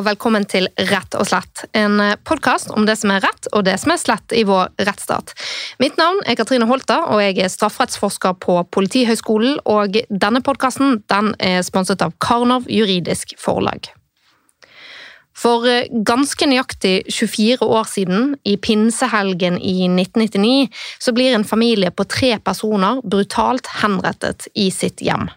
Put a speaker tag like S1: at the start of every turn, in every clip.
S1: velkommen til Rett og slett. En podkast om det som er rett og det som er slett i vår rettsstat. Mitt navn er Katrine Holta, og jeg er strafferettsforsker på Politihøgskolen. Og denne podkasten den er sponset av Karnov juridisk forlag. For ganske nøyaktig 24 år siden, i pinsehelgen i 1999, så blir en familie på tre personer brutalt henrettet i sitt hjem.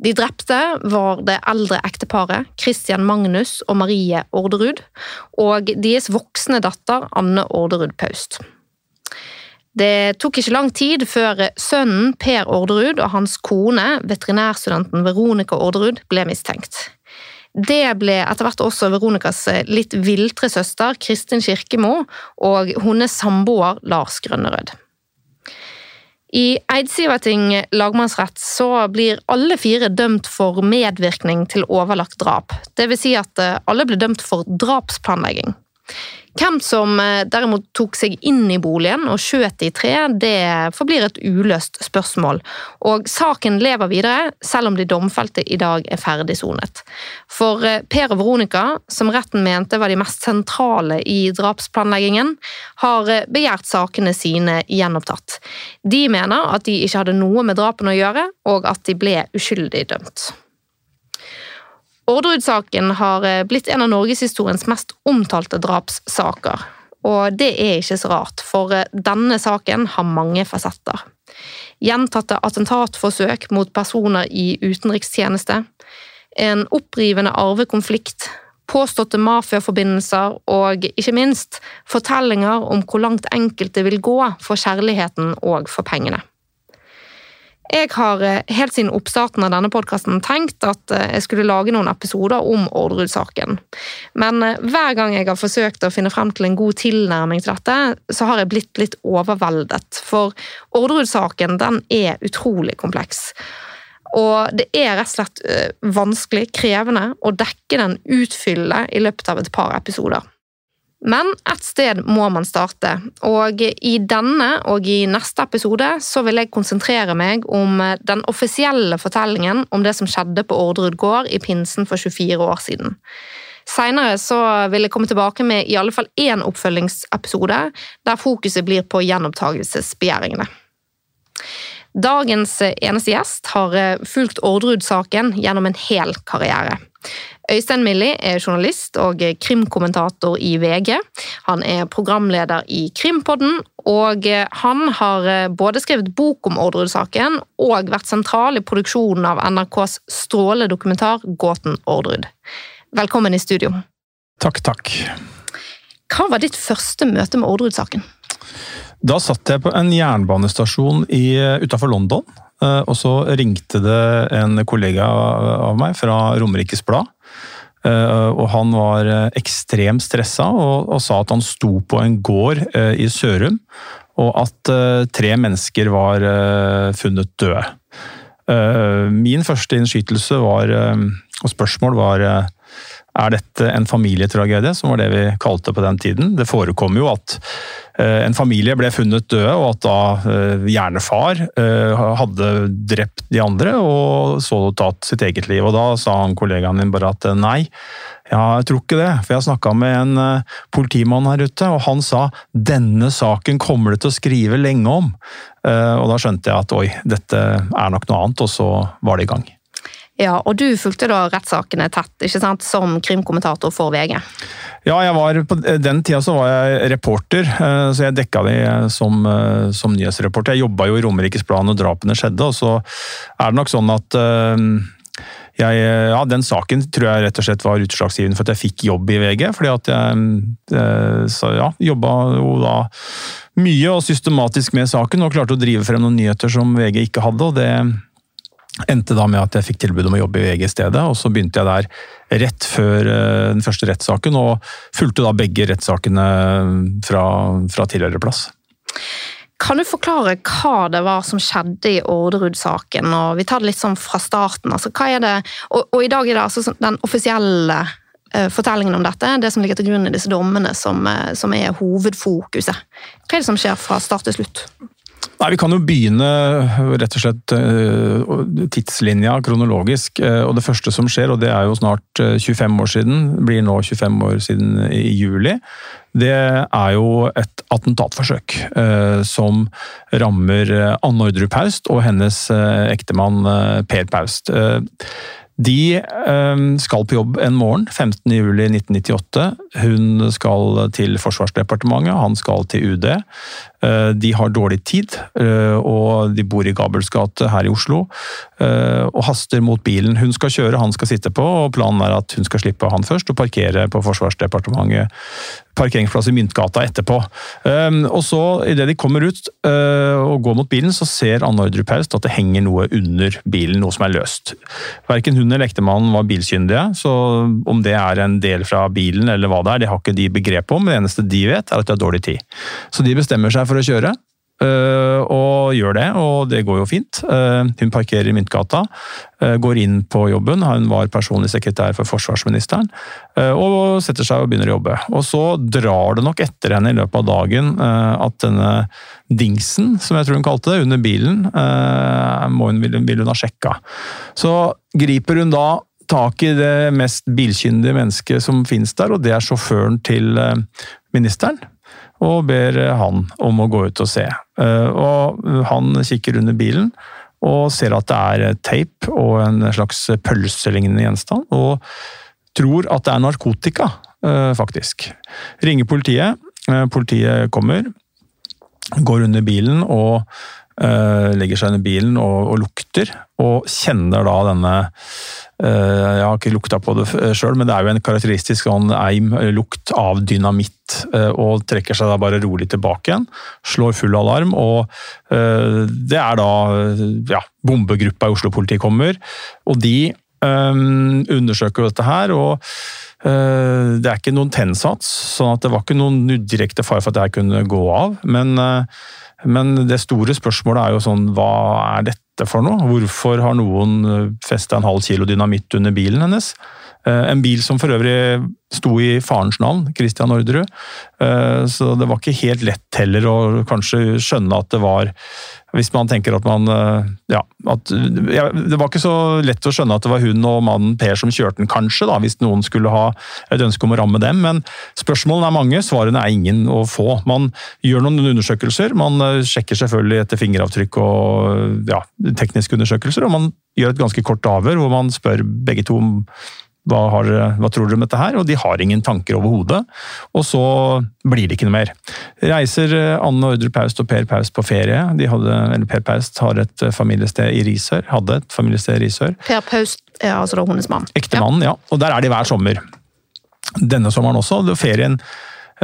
S1: De drepte var det eldre ekteparet Christian Magnus og Marie Orderud, og deres voksne datter Anne Orderud Paust. Det tok ikke lang tid før sønnen Per Orderud og hans kone, veterinærstudenten Veronica Orderud, ble mistenkt. Det ble etter hvert også Veronicas litt viltre søster Kristin Kirkemo og hennes samboer Lars Grønnerød. I Eidsivating lagmannsrett så blir alle fire dømt for medvirkning til overlagt drap. Vil si at eh, alle blir dømt for drapsplanlegging. Hvem som eh, derimot tok seg inn i boligen og skjøt i tre, det forblir et uløst spørsmål. Og saken lever videre, selv om de domfelte i dag er ferdig sonet. For eh, Per og Veronica, som retten mente var de mest sentrale i drapsplanleggingen, har eh, begjært sakene sine gjenopptatt. De mener at de ikke hadde noe med drapene å gjøre, og at de ble uskyldig dømt. Orderud-saken har eh, blitt en av norgeshistoriens mest omtalte drapssaker. Og det er ikke så rart, for eh, denne saken har mange fasetter. Gjentatte attentatforsøk mot personer i utenrikstjeneste, en opprivende arvekonflikt, påståtte mafiaforbindelser og ikke minst fortellinger om hvor langt enkelte vil gå for kjærligheten og for pengene. Jeg har eh, helt siden oppstarten av denne podkasten tenkt at eh, jeg skulle lage noen episoder om Orderud-saken. Men eh, hver gang jeg har forsøkt å finne frem til en god tilnærming til dette, så har jeg blitt litt overveldet. For Orderud-saken den er utrolig kompleks. Og det er rett og slett vanskelig, krevende, å dekke den utfyllende i løpet av et par episoder. Men et sted må man starte, og i denne og i neste episode så vil jeg konsentrere meg om den offisielle fortellingen om det som skjedde på Orderud gård i pinsen for 24 år siden. Seinere vil jeg komme tilbake med i alle fall én oppfølgingsepisode, der fokuset blir på gjenopptakelsesbegjæringene. Dagens eneste gjest har fulgt Orderud-saken gjennom en hel karriere. Øystein Millie er journalist og krimkommentator i VG. Han er programleder i Krimpodden, og han har både skrevet bok om Orderud-saken og vært sentral i produksjonen av NRKs stråledokumentar Gåten Orderud. Velkommen i studio.
S2: Takk, takk.
S1: Hva var ditt første møte med Orderud-saken?
S2: Da satt jeg på en jernbanestasjon utafor London. Eh, og så ringte det en kollega av meg fra Romerikes Blad. Eh, og han var eh, ekstremt stressa og, og, sa at han sto på en gård i Sørum, og at tre mennesker var funnet døde. Min første innskytelse var, og spørsmål var er dette en familietragedie, som var det vi kalte på den tiden? Det forekom jo at eh, en familie ble funnet døde, og at da eh, gjerne far eh, hadde drept de andre og så tatt sitt eget liv. Og da sa han kollegaen min bare at nei, jeg tror ikke det. For jeg snakka med en politimann her ute, og han sa denne saken kommer det til å skrive lenge om. Og da skjønte jeg at oi, dette er nok noe annet, og så var det i gang.
S1: Ja, og du fulgte da rettssakene tett, ikke sant, som krimkommentator for VG?
S2: Ja, jeg var, på den tida så var jeg reporter, eh, så jeg dekka de som, eh, som nyhetsreporter. Jeg jobba jo i Romerikes Blad når drapene skjedde, og så er det nok sånn at eh, jeg, ja, Den saken tror jeg rett og slett var utslagsgivende for at jeg fikk jobb i VG. fordi at jeg så, ja, jobba jo da mye og systematisk med saken og klarte å drive frem noen nyheter som VG ikke hadde. og det Endte da med at jeg fikk tilbud om å jobbe i VG i stedet, og så begynte jeg der rett før eh, den første rettssaken, og fulgte da begge rettssakene fra, fra plass.
S1: Kan du forklare hva det var som skjedde i Orderud-saken? og Vi tar det litt sånn fra starten. Altså, det, og, og i dag er det altså den offisielle uh, fortellingen om dette, det som ligger til grunn i disse dommene, som, som er hovedfokuset. Hva er det som skjer fra start til slutt?
S2: Nei, Vi kan jo begynne rett og slett tidslinja kronologisk. og Det første som skjer, og det er jo snart 25 år siden, blir nå 25 år siden i juli, det er jo et attentatforsøk som rammer Anne Ordre Paust og hennes ektemann Per Paust. De skal på jobb en morgen 15.07.1998. Hun skal til Forsvarsdepartementet, han skal til UD. Eh, de har dårlig tid, eh, og de bor i Gabels gate her i Oslo. Eh, og haster mot bilen hun skal kjøre, han skal sitte på. og Planen er at hun skal slippe han først og parkere på Forsvarsdepartementet parkeringsplass i Myntgata etterpå. Og så, Idet de kommer ut og går mot bilen, så ser Anne Ordrup Paust at det henger noe under bilen, noe som er løst. Verken hun eller ektemannen var bilkyndige, så om det er en del fra bilen eller hva det er, det har ikke de begrep om. Det eneste de vet, er at de har dårlig tid. Så de bestemmer seg for å kjøre. Uh, og gjør det, og det går jo fint. Uh, hun parkerer i Myntgata, uh, går inn på jobben. Hun var personlig sekretær for forsvarsministeren, og setter seg og begynner å jobbe. Og så drar det nok etter henne i løpet av dagen at denne dingsen, som jeg tror hun kalte det, under bilen, hun, vil hun ha sjekka. Så griper hun da tak i det mest bilkyndige mennesket som finnes der, og det er sjåføren til ministeren og ber han om å gå ut og se. Eh, og han kikker under bilen og ser at det er tape og en slags pølselignende gjenstand, og tror at det er narkotika, eh, faktisk. Ringer politiet. Eh, politiet kommer, går under bilen og legger seg under bilen og, og lukter, og kjenner da denne Eh, jeg har ikke lukta på det sjøl, men det er jo en karakteristisk sånn eim eh, lukt av dynamitt. Eh, og trekker seg da bare rolig tilbake igjen. Slår full alarm, og det er da ja, bombegruppa i Oslo-politiet kommer. Og de um, undersøker dette her. og det er ikke noen tennsats, sånn at det var ikke noen direkte fare for at jeg kunne gå av. Men, uh, men det store spørsmålet er jo sånn, hva er dette for noe? Hvorfor har noen eh, festa en halv kilo dynamitt under bilen hennes? Eh, en bil som for øvrig sto i farens navn, Christian Orderud. Eh, så det var ikke helt lett heller å kanskje skjønne at det var hvis man tenker at man eh, Ja. At, ja det var ikke så lett å skjønne at det var hun og mannen Per som kjørte den, kanskje, da, hvis noen skulle ha et ønske om å ramme dem. Men spørsmålene er mange, svarene er ingen å få. Man gjør noen undersøkelser, man sjekker selvfølgelig etter fingeravtrykk og ja, tekniske undersøkelser, og man gjør et ganske kort avhør hvor man spør begge to om hva, har, hva, tror dere om dette her? Og de har ingen tanker overhodet. Og så blir det ikke noe mer. Reiser eh, Anne Ordre Paust og Per Paust på ferie. De hadde, eller Per Paust har et eh, familiested i Risør. Hadde et familiested i Risør.
S1: Per Paust er altså da hennes mann?
S2: Ektemannen, ja. ja. Og der er de hver sommer. Denne sommeren også. Ferien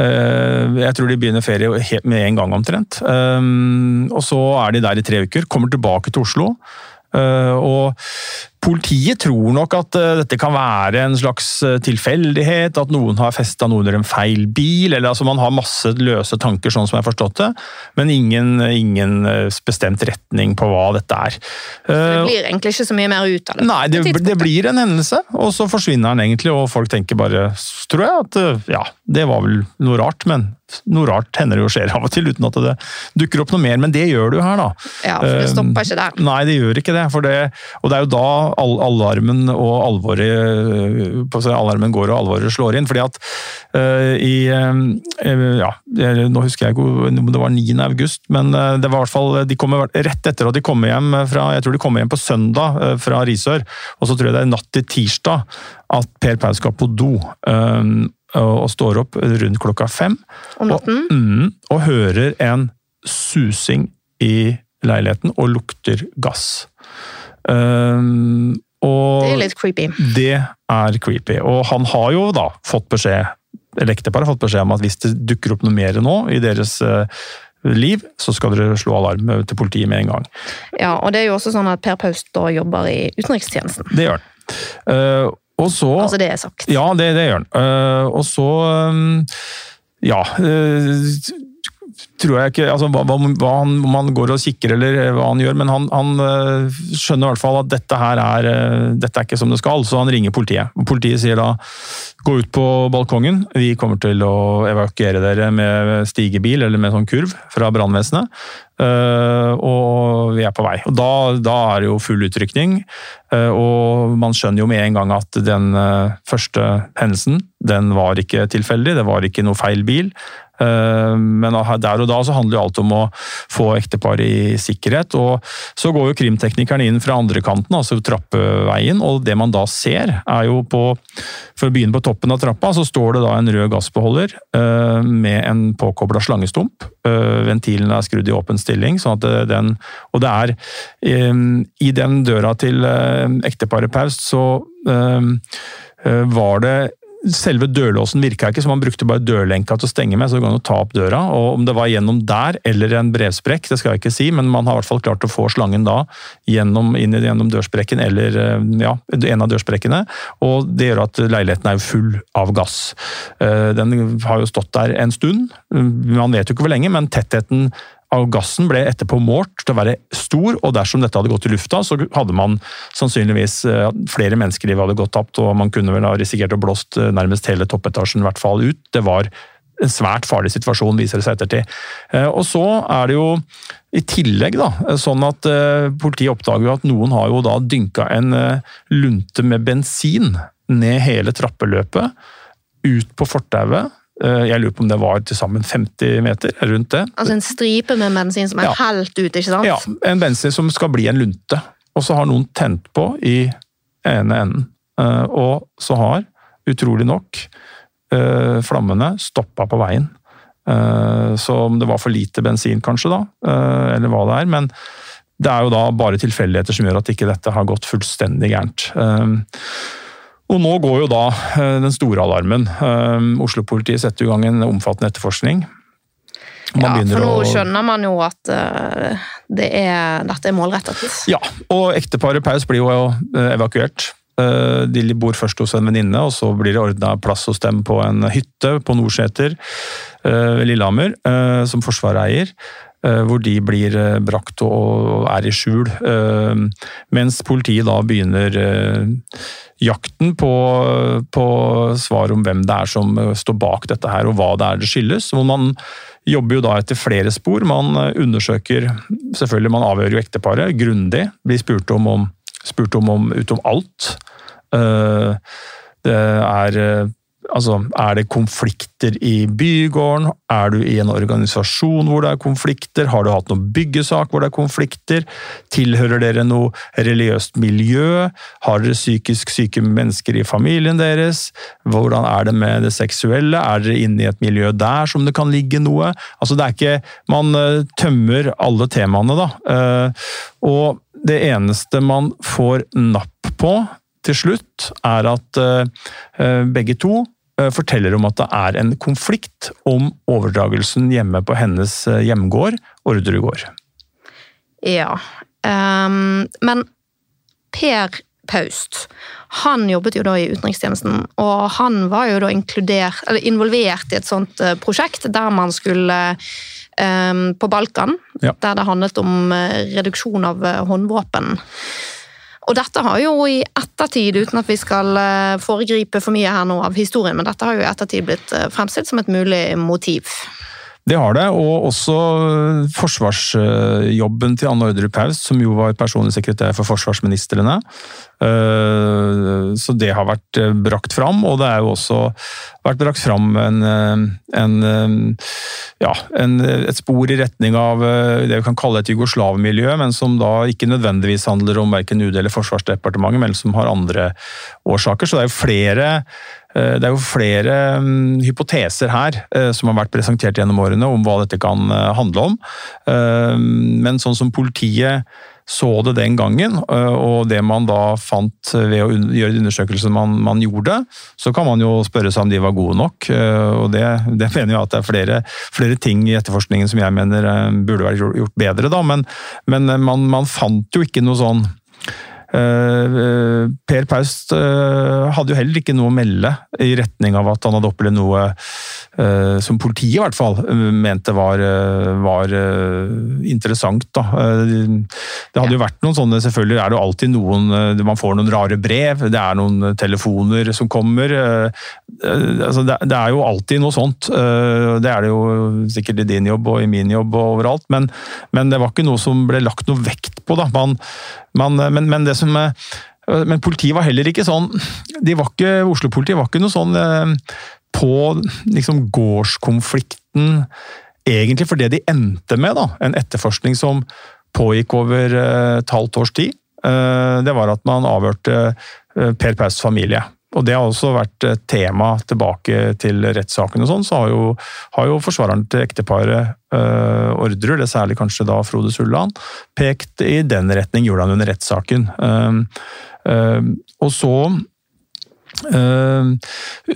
S2: eh, jeg tror de begynner ferie med en gang omtrent. Og så er de der i tre uker. Kommer tilbake til Oslo. Og Politiet tror nok at uh, dette kan være en slags uh, tilfeldighet, at noen har festa noe under en feil bil. eller altså Man har masse løse tanker, sånn som jeg har forstått det, men ingen, ingen uh, bestemt retning på hva dette er.
S1: det blir egentlig ikke så mye mer ut av det?
S2: Nei, det, det blir en hendelse, og så forsvinner den egentlig, og folk tenker bare, tror jeg, at ja, det var vel noe rart, men noe rart hender det jo skjer av og til, uten at det dukker opp noe mer. Men det gjør det jo her, da.
S1: Ja, for det stopper ikke der.
S2: Nei, det gjør ikke det. det og det er jo da alarmen og alvoret Alarmen går og alvoret slår inn. fordi at uh, i uh, Ja, nå husker jeg ikke om det var 9. august, men det var i hvert fall de kommer rett etter at de kommer hjem fra Jeg tror de kommer hjem på søndag fra Risør, og så tror jeg det er natt til tirsdag at Per Paus skal på do. og står opp rundt klokka fem.
S1: Om natten?
S2: Og, mm, og hører en susing i leiligheten og lukter gass.
S1: Um, det er litt creepy.
S2: Det er creepy. Og han har jo da fått beskjed, eller ekteparet har fått beskjed om at hvis det dukker opp noe mer nå i deres uh, liv, så skal dere slå alarm til politiet med en gang.
S1: Ja, og det er jo også sånn at Per Paust da jobber i utenrikstjenesten.
S2: Det gjør han. Uh, og så
S1: Altså det er sagt.
S2: Ja, det, det gjør han. Uh, og så um, Ja tror jeg ikke altså, hva, hva han, Om han går og kikker eller hva han gjør, men han, han uh, skjønner i hvert fall at dette her er, uh, dette er ikke som det skal, så han ringer politiet. Politiet sier da gå ut på balkongen, vi kommer til å evakuere dere med stigebil eller med sånn kurv fra brannvesenet. Og vi er på vei. Og da, da er det jo full utrykning. og man skjønner jo med en gang at den første hendelsen, den var ikke tilfeldig, det var ikke noe feil bil. Eh, men der og da så handler jo alt om å få ekteparet i sikkerhet. og Så går jo krimteknikerne inn fra andre kanten, altså trappeveien, og det man da ser er jo på For å begynne på toppen av trappa, så står det da en rød gassbeholder eh, med en påkobla slangestump. Eh, ventilen er skrudd i åpen stilling, sånn at den Og det er I den døra til ekteparet Paust så var det Selve dørlåsen virka ikke, så man brukte bare dørlenka til å stenge med. så det går ta opp døra, og Om det var gjennom der eller en brevsprekk, det skal jeg ikke si, men man har i hvert fall klart å få slangen da gjennom, inn gjennom dørsprekken eller eh, ja, en av dørsprekkene. og Det gjør at leiligheten er full av gass. Eh, den har jo stått der en stund, man vet jo ikke hvor lenge, men tettheten gassen ble etterpå målt til å være stor, og dersom dette hadde gått i lufta, så hadde man sannsynligvis eh, flere menneskeliv hadde gått tapt, og man kunne vel ha risikert å blåst eh, nærmest hele toppetasjen i hvert fall ut. Det var en svært farlig situasjon, viser det seg ettertid. Eh, og så er det jo i tillegg da, sånn at politiet oppdager at noen har jo da dynka en lunte med bensin ned hele trappeløpet, ut på fortauet jeg lurer på om det var til sammen 50 meter rundt det.
S1: Altså en stripe med bensin som er ja. helt ute, ikke sant?
S2: Ja, en bensin som skal bli en lunte. Og så har noen tent på i ene enden. Eh, og så har, utrolig nok, eh, flammene stoppa på veien. Så om det var for lite bensin, kanskje, da, eller hva det er. Men det er jo da bare tilfeldigheter som gjør at ikke dette har gått fullstendig gærent. Og nå går jo da eh, den store alarmen. Eh, Oslo-politiet setter i gang en omfattende etterforskning.
S1: Man ja, for nå å... skjønner man jo at uh, det er, dette er målrettet.
S2: Ja, og ekteparet Paus blir jo evakuert. De bor først hos en venninne, og så blir det ordna plass hos dem på en hytte på Nordseter Lillehammer, som Forsvaret eier. Hvor de blir brakt og er i skjul. Mens politiet da begynner jakten på, på svar om hvem det er som står bak dette her, og hva det er det skyldes. hvor man jobber jo da etter flere spor. Man undersøker Selvfølgelig, man avhører jo ekteparet grundig. Blir spurt om, om, spurt om, om utom alt. Eh, det er Altså, er det konflikter i bygården? Er du i en organisasjon hvor det er konflikter? Har du hatt noen byggesak hvor det er konflikter? Tilhører dere noe religiøst miljø? Har dere psykisk syke mennesker i familien deres? Hvordan er det med det seksuelle? Er dere inne i et miljø der som det kan ligge noe? Altså, det er ikke Man eh, tømmer alle temaene, da. Eh, og det eneste man får napp på til slutt, er at eh, begge to forteller om at det er en konflikt om overdragelsen hjemme på hennes eh, hjemgård, Orderudgård.
S1: Ja, um, men Per Paust han jobbet jo da i utenrikstjenesten, og han var jo da involvert i et sånt eh, prosjekt der man skulle um, på Balkan, ja. der det handlet om reduksjon av håndvåpen. Og dette har jo i ettertid, uten at vi skal eh, foregripe for mye her nå av historien, men dette har jo i ettertid blitt eh, fremstilt som et mulig motiv.
S2: Det har det, og også forsvarsjobben til Anne Ordre Paus, som jo var personlig sekretær for forsvarsministrene. Eh, så det har vært brakt fram, og det er jo også vært brakt fram en, en, ja, en, et spor i retning av det vi kan kalle et jugoslavmiljø, men som da ikke nødvendigvis handler om verken UD eller Forsvarsdepartementet, men som har andre årsaker. Så det er jo flere Eh, det er jo flere mm, hypoteser her eh, som har vært presentert gjennom årene om hva dette kan eh, handle om. Men sånn som politiet så det den gangen, og det man da fant ved å gjøre de undersøkelsene man, man, gjorde, så kan man jo spørre seg om de var gode nok. Og det, det mener jeg at det er flere, flere, ting i etterforskningen som jeg mener burde vært gjort bedre, da. Men, men man, man fant jo ikke noe sånn per Paust uh, hadde jo heller ikke noe å melde i retning av at han hadde opplevd noe som politiet i hvert fall mente var, var interessant. Da. det hadde jo vært noen sånne, selvfølgelig er det alltid noen Man får noen rare brev, det er noen telefoner som kommer. Altså, det, er jo alltid noe sånt. det er det jo sikkert i din jobb og i min jobb og overalt, men, men det var ikke noe som ble lagt noe vekt på. Da. Man, man, men, men, det som men politiet var heller ikke sånn de var ikke, Oslo-politiet var ikke noe sånn eh, på liksom gårdskonflikten egentlig for det de endte med. da, En etterforskning som pågikk over eh, et halvt års tid. Eh, det var at man avhørte Per Paus familie. Og Det har også vært tema tilbake til rettssaken. og sånn, Så har jo, har jo forsvareren til ekteparet øh, Ordrer, det særlig kanskje da Frode Sulland, pekt i den retning, gjorde han under rettssaken. Um, um, og så uh,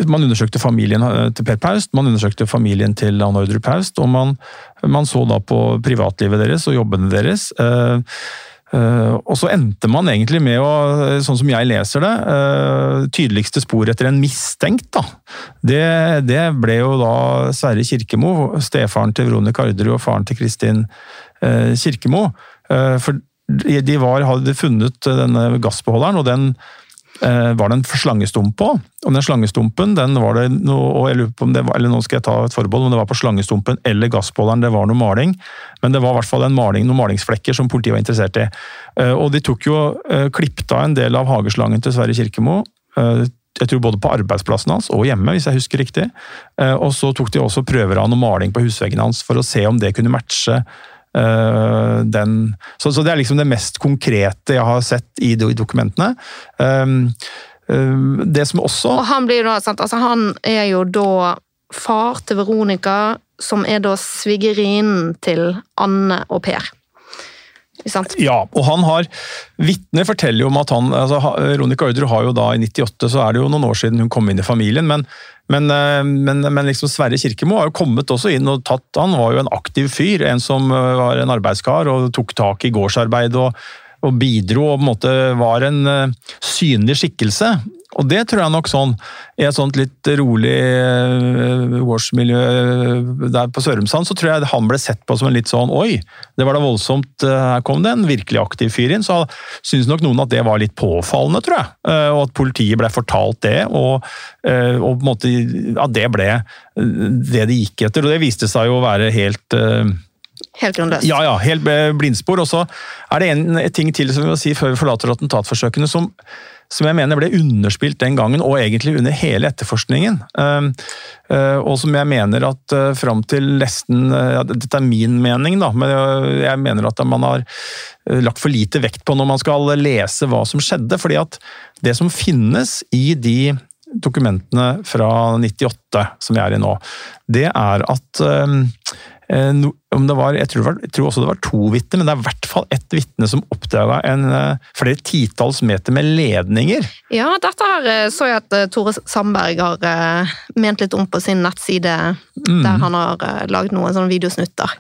S2: Man undersøkte familien til Per Paust, man undersøkte familien til Anne Ordre Paust, og man, man, så da på privatlivet deres og jobbene deres. Uh, Uh, og så endte man egentlig med å, sånn som jeg leser det, uh, tydeligste spor etter en mistenkt. da. Det, det, ble jo da Sverre Kirkemo, stefaren til Veronica Karderud og faren til Kristin uh, Kirkemo. for de var, hadde funnet denne gassbeholderen, og den Eh, var det en slangestump på. Og den slangestumpen, den var det noe jeg lurer på om det var, eller nå skal jeg ta et forbehold, om det var på slangestumpen eller gassbeholderen det var noe maling. Men det var i hvert fall maling, noen malingsflekker som politiet var interessert i. Eh, og de tok jo eh, klippet av en del av hageslangen til Sverre Kirkemo. Jeg tror både på arbeidsplassen hans og hjemme, hvis jeg husker riktig. Og så tok de også prøver av noe maling på husveggen hans for å se om det kunne matche den, så, så, det er liksom det mest konkrete jeg har sett i, i dokumentene. Um, uh, det som også
S1: Og han blir da, sant, altså han er jo da far til Veronica, som er da svigerinnen til Anne og Per.
S2: Ja, og han har Vitner forteller jo om at han altså, Ronica Audrey har jo da i 98, så er det jo noen år siden hun kom inn i familien, men men, eh, men, men liksom Sverre Kirkemo har jo kommet også inn og tatt Han var jo en aktiv fyr, en som eh, var en arbeidskar og tok tak i gårdsarbeid og, og bidro og på en måte var en eh, synlig skikkelse. Og det tror jeg nok sånn, i et sånt litt rolig gårdsmiljø der på Sørumsand, så tror jeg han ble sett på som en litt sånn Oi, det var da voldsomt, her kom det en virkelig aktiv fyr inn. Så syns nok noen at det var litt påfallende, tror jeg. Og at politiet ble fortalt det, og, og på en måte at det ble det de gikk etter. Og det viste seg jo å være helt
S1: Helt grunnløst.
S2: Ja, ja, helt blindspor. Og så er det en ting til som vi må si før vi forlater attentatforsøkene, som som jeg mener ble underspilt den gangen, og egentlig under hele etterforskningen. Ehm, eh, og som jeg mener at eh, fram til nesten ja, Dette er min mening, da, men jeg mener at man har eh, lagt for lite vekt på når man skal lese hva som skjedde. fordi at det som finnes i de dokumentene fra 98 som vi er i nå, det er at ehm, var, jeg tror, var, jeg tror, også det var to vitner, men det er i hvert fall ett vitne som oppdaga en eh, flere titalls meter med ledninger.
S1: Ja, dette her eh, så jeg at eh, Tore Sandberg har ment litt om på sin nettside, mm. der han har lagd noen sånne videosnutter.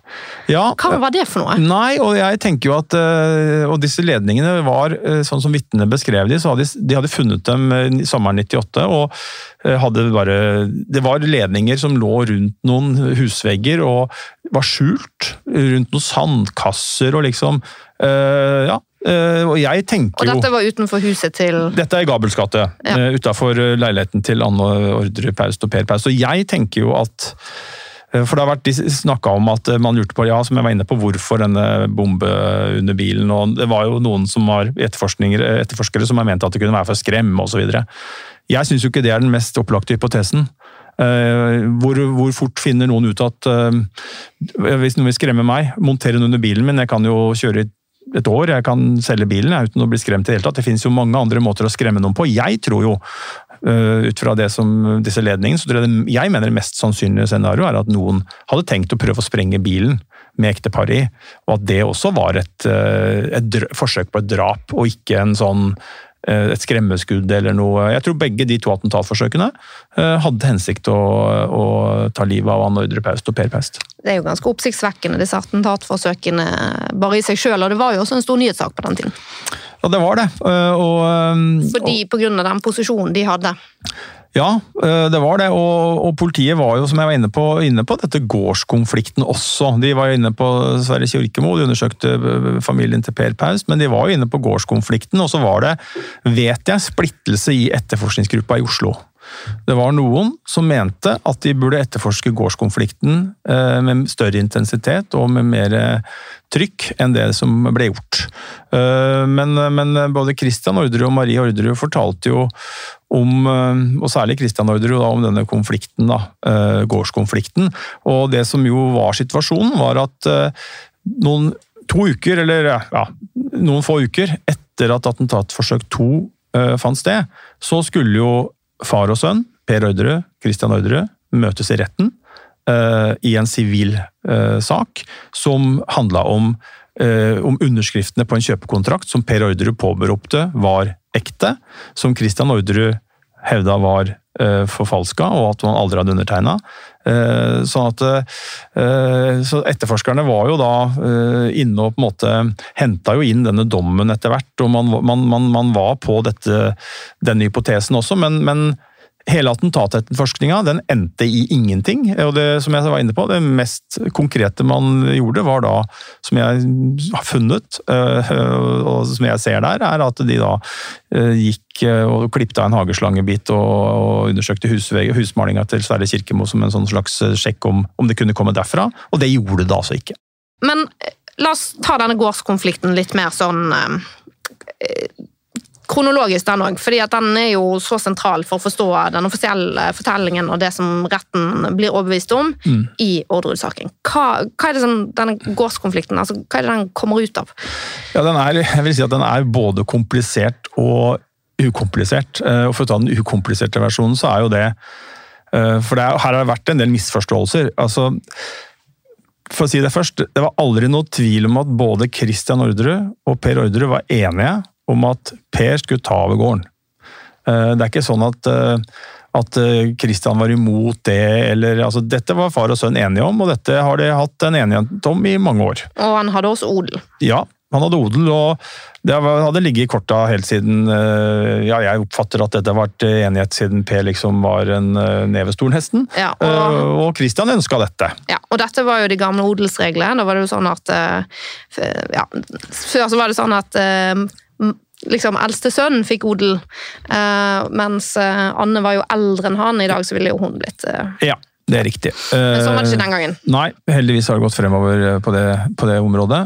S2: Ja,
S1: Hva var det for noe?
S2: Nei, og jeg tenker jo at Og disse ledningene var, sånn som vitnene beskrev de, så hadde de, de hadde funnet dem sommeren 98. og hadde bare Det var ledninger som lå rundt noen husvegger og var skjult rundt noen sandkasser og liksom uh, Ja. Uh, og jeg tenker
S1: jo Og dette var utenfor huset til
S2: Dette er i Gabels gate. Ja. Uh, Utafor leiligheten til Anne Ordre Paust og Per Paust. Og jeg tenker jo at for det har vært snakka om at man lurte på ja, som jeg var inne på, hvorfor denne bombe under bilen. og Det var jo noen som var etterforskere som har ment at det kunne være for å skremme osv. Jeg syns ikke det er den mest opplagte hypotesen. Eh, hvor, hvor, fort finner noen ut at eh, hvis noen vil skremme meg, montere den under bilen min, jeg kan jo kjøre et år, jeg kan selge bilen jeg, uten å bli skremt i det hele tatt. Det finnes jo mange andre måter å skremme noen på. Jeg tror jo, eh, ut fra det som, disse ledningene, så tror jeg, det, jeg mener det mest sannsynlige scenarioet er at noen hadde tenkt å prøve å sprenge bilen med ektepar i, og at det også var et, et forsøk på et drap, og ikke en sånn et skremmeskudd eller noe. Jeg tror begge de to attentatforsøkene eh, hadde hensikt å, å ta livet av Anne Ordre Paust og Per Paust.
S1: Det er jo ganske oppsiktsvekkende, disse attentatforsøkene bare i seg sjøl, og det var jo også en stor nyhetssak på den tiden.
S2: Ja, det var det. Og,
S1: Fordi På grunn av den posisjonen de hadde?
S2: Ja, det var det. Og, og, politiet var jo, som jeg var inne på, inne på dette gårdskonflikten også. De var jo inne på Sverre Kjørkemo, de undersøkte familien til Per Paus, men de var jo inne på gårdskonflikten. Og så var det, vet jeg, splittelse i etterforskningsgruppa i Oslo. Det var noen som mente at de burde etterforske gårdskonflikten eh, med større intensitet og med mer trykk enn det som ble gjort. Eh, men, men både Christian Orderud og Marie Orderud fortalte jo om, eh, og særlig Christian Orderud, om denne konflikten, da, gårdskonflikten. Og det som jo var situasjonen, var at noen to uker, eller ja, noen få uker etter at attentatforsøk to fant sted, så skulle jo far og sønn, Per Orderud, Christian Orderud, møtes i retten uh, i en sivil uh, sak som handla om, uh, om, underskriftene på en kjøpekontrakt som Per Orderud påberopte var ekte, som Christian Orderud hevda var forfalska, og at man aldri hadde undertegna. Uh, sånn at, uh, så etterforskerne var jo da inne og på en måte henta jo inn denne dommen etter hvert. og man, man, man var på dette, denne hypotesen også, men, men Hele attentatetterforskninga den endte i ingenting. og det som jeg var inne på, det mest konkrete man gjorde, var da, som jeg har funnet, øh, og som jeg ser der, er at de da øh, gikk øh, og klippet av en hageslangebit og undersøkte husmalinga til Sverre Kirkemo som en sånn slags sjekk om, om det kunne komme derfra, og det gjorde det altså ikke.
S1: Men la oss ta denne gårdskonflikten litt mer sånn kronologisk, den òg. For den er jo så sentral for å forstå den offisielle fortellingen og det som retten blir overbevist om mm. i Orderud-saken. Hva, hva, er det som denne gårdskonflikten altså, hva er det den kommer ut av?
S2: Ja, den er, jeg vil si at den er både komplisert og ukomplisert. Eh, og For å ta den ukompliserte versjonen, så er jo det eh, For det er, her har det vært en del misforståelser. altså for å si det først, Det var aldri noe tvil om at både Christian Orderud og Per Orderud var enige om at Per skulle ta over gården. Eh, det er ikke sånn at eh, at Kristian var imot det, eller altså, Dette var far og sønn enige om, og dette har de hatt en enighet om i mange år.
S1: Og han hadde også odel?
S2: Ja, han hadde odel, og det hadde ligget i korta helt siden eh, Ja, jeg oppfatter at dette har vært enighet siden Per liksom var en nevestor, nesten. Ja, og, og Kristian ønska dette.
S1: Ja, og dette var jo de gamle odelsreglene. Da var det jo sånn at ja, Før så var det sånn at liksom eldste sønnen fikk odel, uh, mens uh, Anne var jo eldre enn han. I dag så ville jo hun blitt uh...
S2: Ja. Det er riktig.
S1: Men sånn var det ikke den gangen?
S2: Nei, heldigvis har det gått fremover på det, på det området.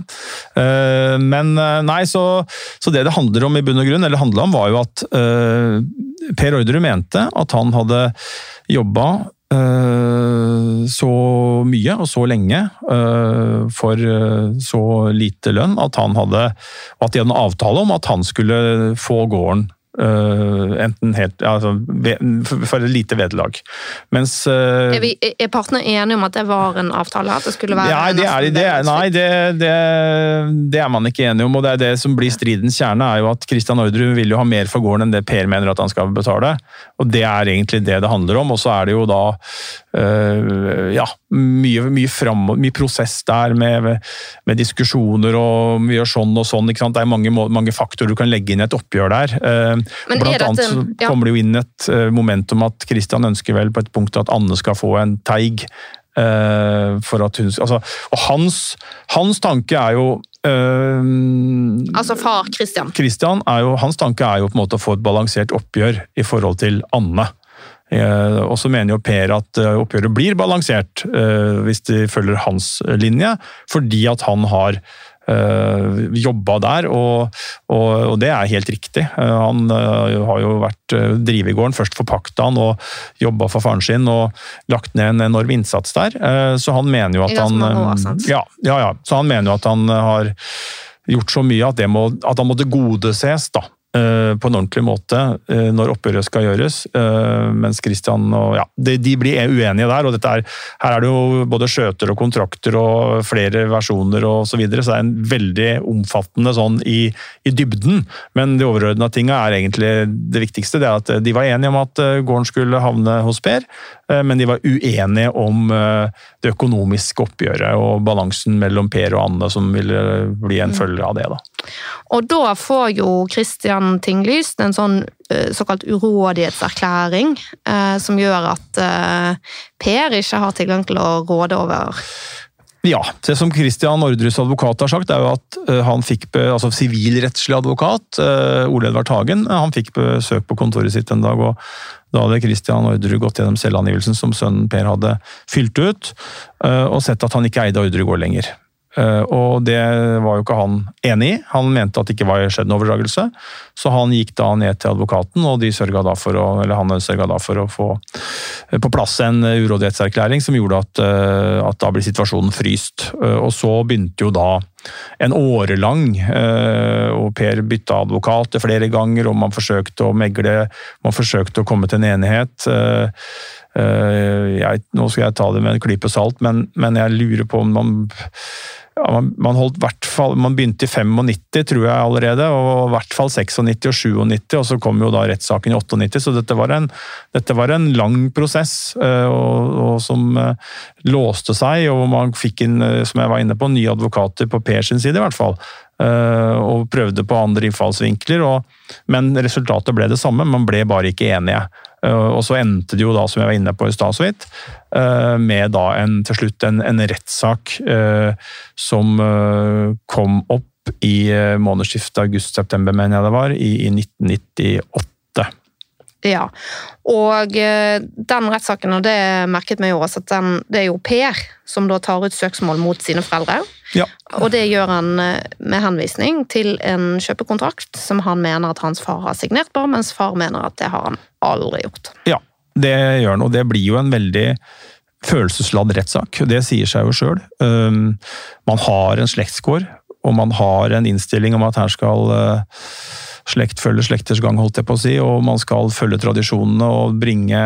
S2: Men nei, så, så, det det handler om i bunn og grunn, eller handla om, var jo at Per Orderud mente at han hadde jobba Eh, så mye og så lenge eh, for eh, så lite lønn at han hadde At de hadde en avtale om at han skulle få gården Uh, enten helt altså, For et lite vederlag. Mens
S1: uh, er, vi, er, partene enige om at det var en avtale? At det skulle være
S2: Nei, det er, det, nei det, det, det, er man ikke enige om. og det er det som blir Stridens kjerne er jo at Christian Orderud vil jo ha mer for gården enn det Per mener at han skal betale. og Det er egentlig det det handler om. Og så er det jo da ja, mye, mye, fram, mye prosess der med, med, diskusjoner og vi gjør sånn og sånn. Det er mange, mange faktorer du kan legge inn i et oppgjør der. Men Blant annet så ja. kommer det jo inn et uh, moment om at Christian ønsker vel på et punkt at Anne skal få en teig. For at hun, altså, og hans, hans tanke er jo
S1: uh, Altså far Christian.
S2: Christian jo, hans tanke er jo på en måte å få et balansert oppgjør i forhold til Anne. Og så mener jo Per at oppgjøret blir balansert hvis de følger hans linje, fordi at han har Uh, jobba der, og, og, og, det er helt riktig. Uh, han uh, har jo vært uh, drivegården, først forpakta han og jobba for faren sin og lagt ned en enorm innsats der. så han mener jo at han ja, ja, ja, så han mener jo at han har gjort så mye at, må, at han måtte godeses, da. Eh, på en ordentlig måte eh, når oppgjøret skal gjøres. Eh, mens Christian og ja, de, de blir uenige der. og er, Her er det jo både skjøter og kontrakter og flere versjoner og så videre, så det er en veldig omfattende sånn i, i dybden. Men det overordna tinga er egentlig det viktigste. det er at De var enige om at gården skulle havne hos Per, men de var uenige om det økonomiske oppgjøret og balansen mellom Per og Anne som ville bli en mm. følge av det. da.
S1: Og da får jo Christian Tinglyst en sånn uh, såkalt urådighetserklæring, uh, som gjør at uh, Per ikke har tilgang til å råde over
S2: ja, det som Christian Ordres advokat har sagt, er jo at han fikk altså sivilrettslig advokat, Ole Edvard Hagen, han fikk besøk på kontoret sitt en dag. og Da hadde Christian Orderud gått gjennom selvangivelsen som sønnen Per hadde fylt ut, og sett at han ikke eide Orderud gård lenger. Eh, og det var jo ikke han enig i. Han mente at det ikke var skjedd en overdragelse. Så han gikk da ned til advokaten, og de da for å, eller han sørga da for å få eh, på plass en urådighetserklæring som gjorde at, eh, at da ble situasjonen fryst. Og så begynte jo da en årelang, og Per bytta advokat flere ganger, og man forsøkte å megle, man forsøkte å komme til en enighet. Jeg, nå skal jeg ta det med en klype salt, men, men jeg lurer på om man ja, man, man, holdt hvert fall, man begynte i 95, tror jeg allerede, og i hvert fall 96 og 97, og så kom jo da rettssaken i 98. Så dette var en, dette var en lang prosess eh, og, og som uh, låste seg, og man fikk inn, uh, som jeg var inne på, nye advokater på Per sin side, i hvert fall. Og prøvde på andre innfallsvinkler, og, men resultatet ble det samme. Man ble bare ikke enige. Eh, og så endte det jo da, som jeg var inne på i stad så vidt, eh, med da en, til slutt en, en rettssak eh, som kom opp i månedsskiftet august-september, mener jeg det var, i, i 1998.
S1: Ja, og den rettssaken, og det merket meg jo også, at den, det er jo Per som da tar ut søksmål mot sine foreldre.
S2: Ja.
S1: Og det gjør han med henvisning til en kjøpekontrakt som han mener at hans far har signert på, mens far mener at det har han aldri gjort.
S2: Ja, det gjør han, og det blir jo en veldig følelsesladd rettssak. Det sier seg jo sjøl. Um, man har en slektskår, og man har en innstilling om at her skal uh, slekt følger slekters gang, holdt jeg på å si, og man skal følge tradisjonene og bringe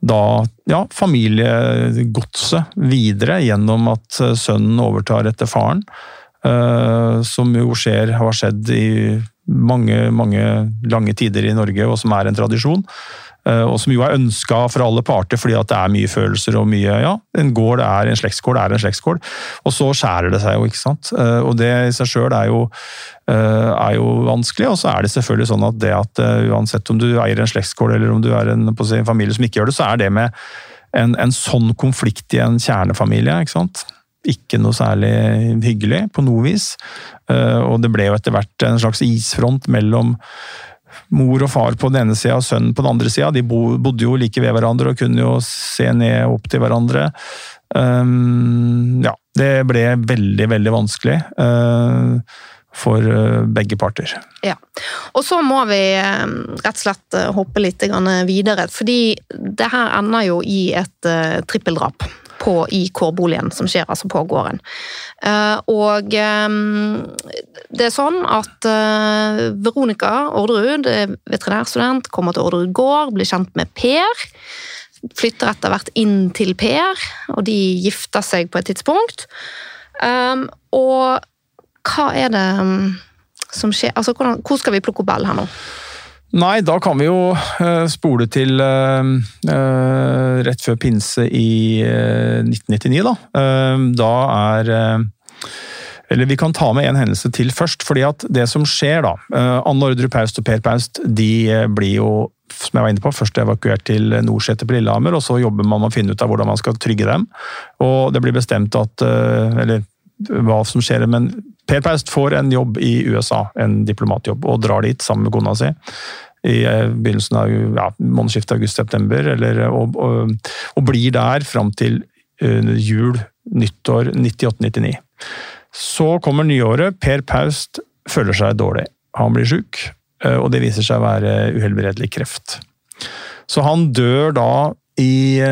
S2: da ja, familiegodset videre gjennom at uh, sønnen overtar etter faren. Uh, som jo skjer, har skjedd i mange, mange lange tider i Norge, og som er en tradisjon. Eh, og som jo er ønska fra alle parter, fordi at det er mye følelser og mye Ja, en gård er en slektsgård er en slektsgård. Og så skjærer det seg jo, ikke sant. Eh, og det i seg sjøl er, eh, er, jo vanskelig. Og så er det selvfølgelig sånn at det at uansett om du eier en slektsgård eller om du er en, en familie som ikke gjør det, så er det med en, en sånn konflikt i en kjernefamilie. ikke sant? ikke noe særlig hyggelig på noe vis. Og det ble jo etter hvert en slags isfront mellom mor og far på den ene sida og sønnen på den andre sida. De bodde jo like ved hverandre og kunne jo se ned opp til hverandre. Um, ja, det ble veldig, veldig vanskelig. Uh, for begge parter.
S1: Ja, og så må vi rett og slett hoppe litt videre, fordi det her ender jo i et trippeldrap på, i kårboligen, som skjer altså på gården. Uh, og um, det er sånn at uh, Veronica Orderud, veterinærstudent, kommer til Orderud gård, blir kjent med Per. Flytter etter hvert inn til Per, og de gifter seg på et tidspunkt. Og hva er det um, som skjer? Altså, hvordan, hvor skal vi plukke opp Bell her nå?
S2: Nei, da kan vi jo uh, spole til uh, uh, rett før pinse i 1999, da. da er Eller vi kan ta med en hendelse til først. fordi at det som skjer, da Anne Ordre Paust og Per Paust de blir jo som jeg var inne på, først evakuert til Norseter på Lillehammer, og så jobber man med å finne ut av hvordan man skal trygge dem. Og det blir bestemt at Eller hva som skjer, men Per Paust får en jobb i USA, en diplomatjobb, og drar dit sammen med kona si i eh, begynnelsen av ja, månedsskiftet august-september, og, og, og, blir der fram til uh, jul, nyttår 98-99. Så kommer nyåret. Per Paust føler seg dårlig. Han blir sjuk, uh, og det viser seg å være uhelbredelig kreft. Så han dør da i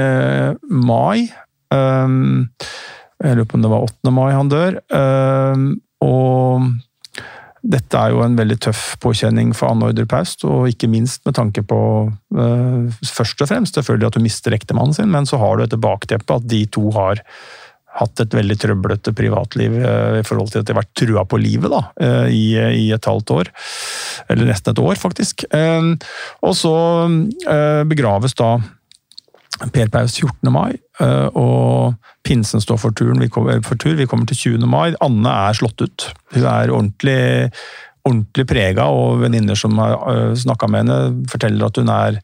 S2: mai. Um, jeg lurer på om det var 8. mai han dør. Um, og dette er jo en veldig tøff påkjenning for Anne Ordre Paust, og ikke minst med tanke på uh, først og fremst selvfølgelig at hun mister ektemannen sin, men så har du dette bakteppet at de to har hatt et veldig trøblete privatliv uh, i forhold til at de har vært trua på livet da, uh, i, i, et halvt år. Eller nesten et år, faktisk. og så begraves da Per Paus 14. mai, eh, og pinsen står for, turen, kommer, for tur. Vi kommer til 20. mai. Anne er slått ut. Hun er ordentlig, ordentlig prega, og venninner som har uh, snakka med henne, forteller at hun er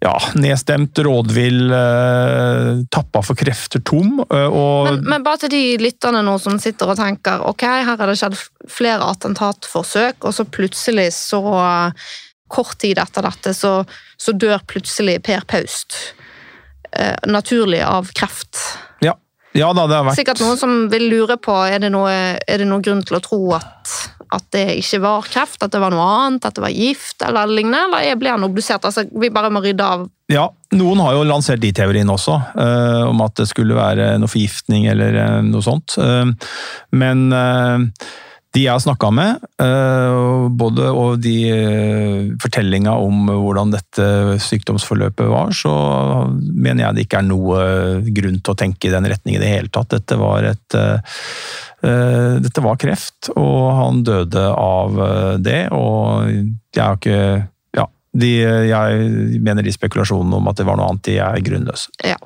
S2: ja, nedstemt, rådvill, uh, tappa for krefter, tom. Uh, og
S1: men, men, bare til de lytterne nå som sitter og tenker ok, her har det skjedd flere attentatforsøk, og så plutselig så Kort tid etter dette så, så dør plutselig Per Paust. Uh, naturlig av kreft.
S2: Ja. ja da, det har vært
S1: Sikkert noen som vil lure på er det noe, er det noen grunn til å tro at at det ikke var kreft, at det var noe annet, at det var gift eller lignende? Eller ble han obdusert? Altså, vi bare må rydde av
S2: Ja, noen har jo lansert de teoriene også, uh, om at det skulle være noe forgiftning eller uh, noe sånt. Uh, men de jeg har snakka med, både og de fortellinga om hvordan dette sykdomsforløpet var, så mener jeg det ikke er noe grunn til å tenke i den retning i det hele tatt. Dette var et Eh, dette var kreft, og han døde av eh, det. Og jeg har ikke Ja, de, jeg mener de spekulasjonene om at det var noe annet, de er grunnløse.
S1: Ja,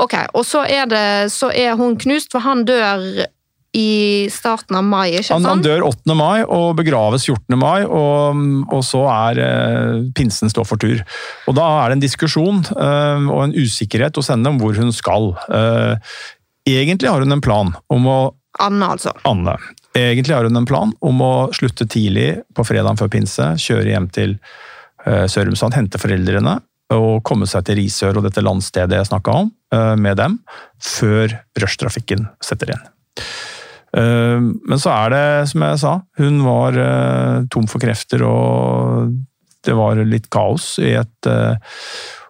S1: ok. Og så er, det, så er hun knust, for han dør i starten av mai, ikke sant?
S2: Han, han dør 8. mai og begraves 14. mai, og, og så er eh, pinsen står for tur. Og Da er det en diskusjon eh, og en usikkerhet hos henne om hvor hun skal. Eh, egentlig har hun en plan om å
S1: Anne, altså.
S2: Anne. Egentlig har hun en plan om å slutte tidlig på fredagen før pinse, kjøre hjem til uh, Sørumsand, hente foreldrene og komme seg til Risør og dette landstedet jeg snakka om, uh, med dem, før rushtrafikken setter inn. Uh, men så er det, som jeg sa, hun var tom for krefter, og det var litt kaos i et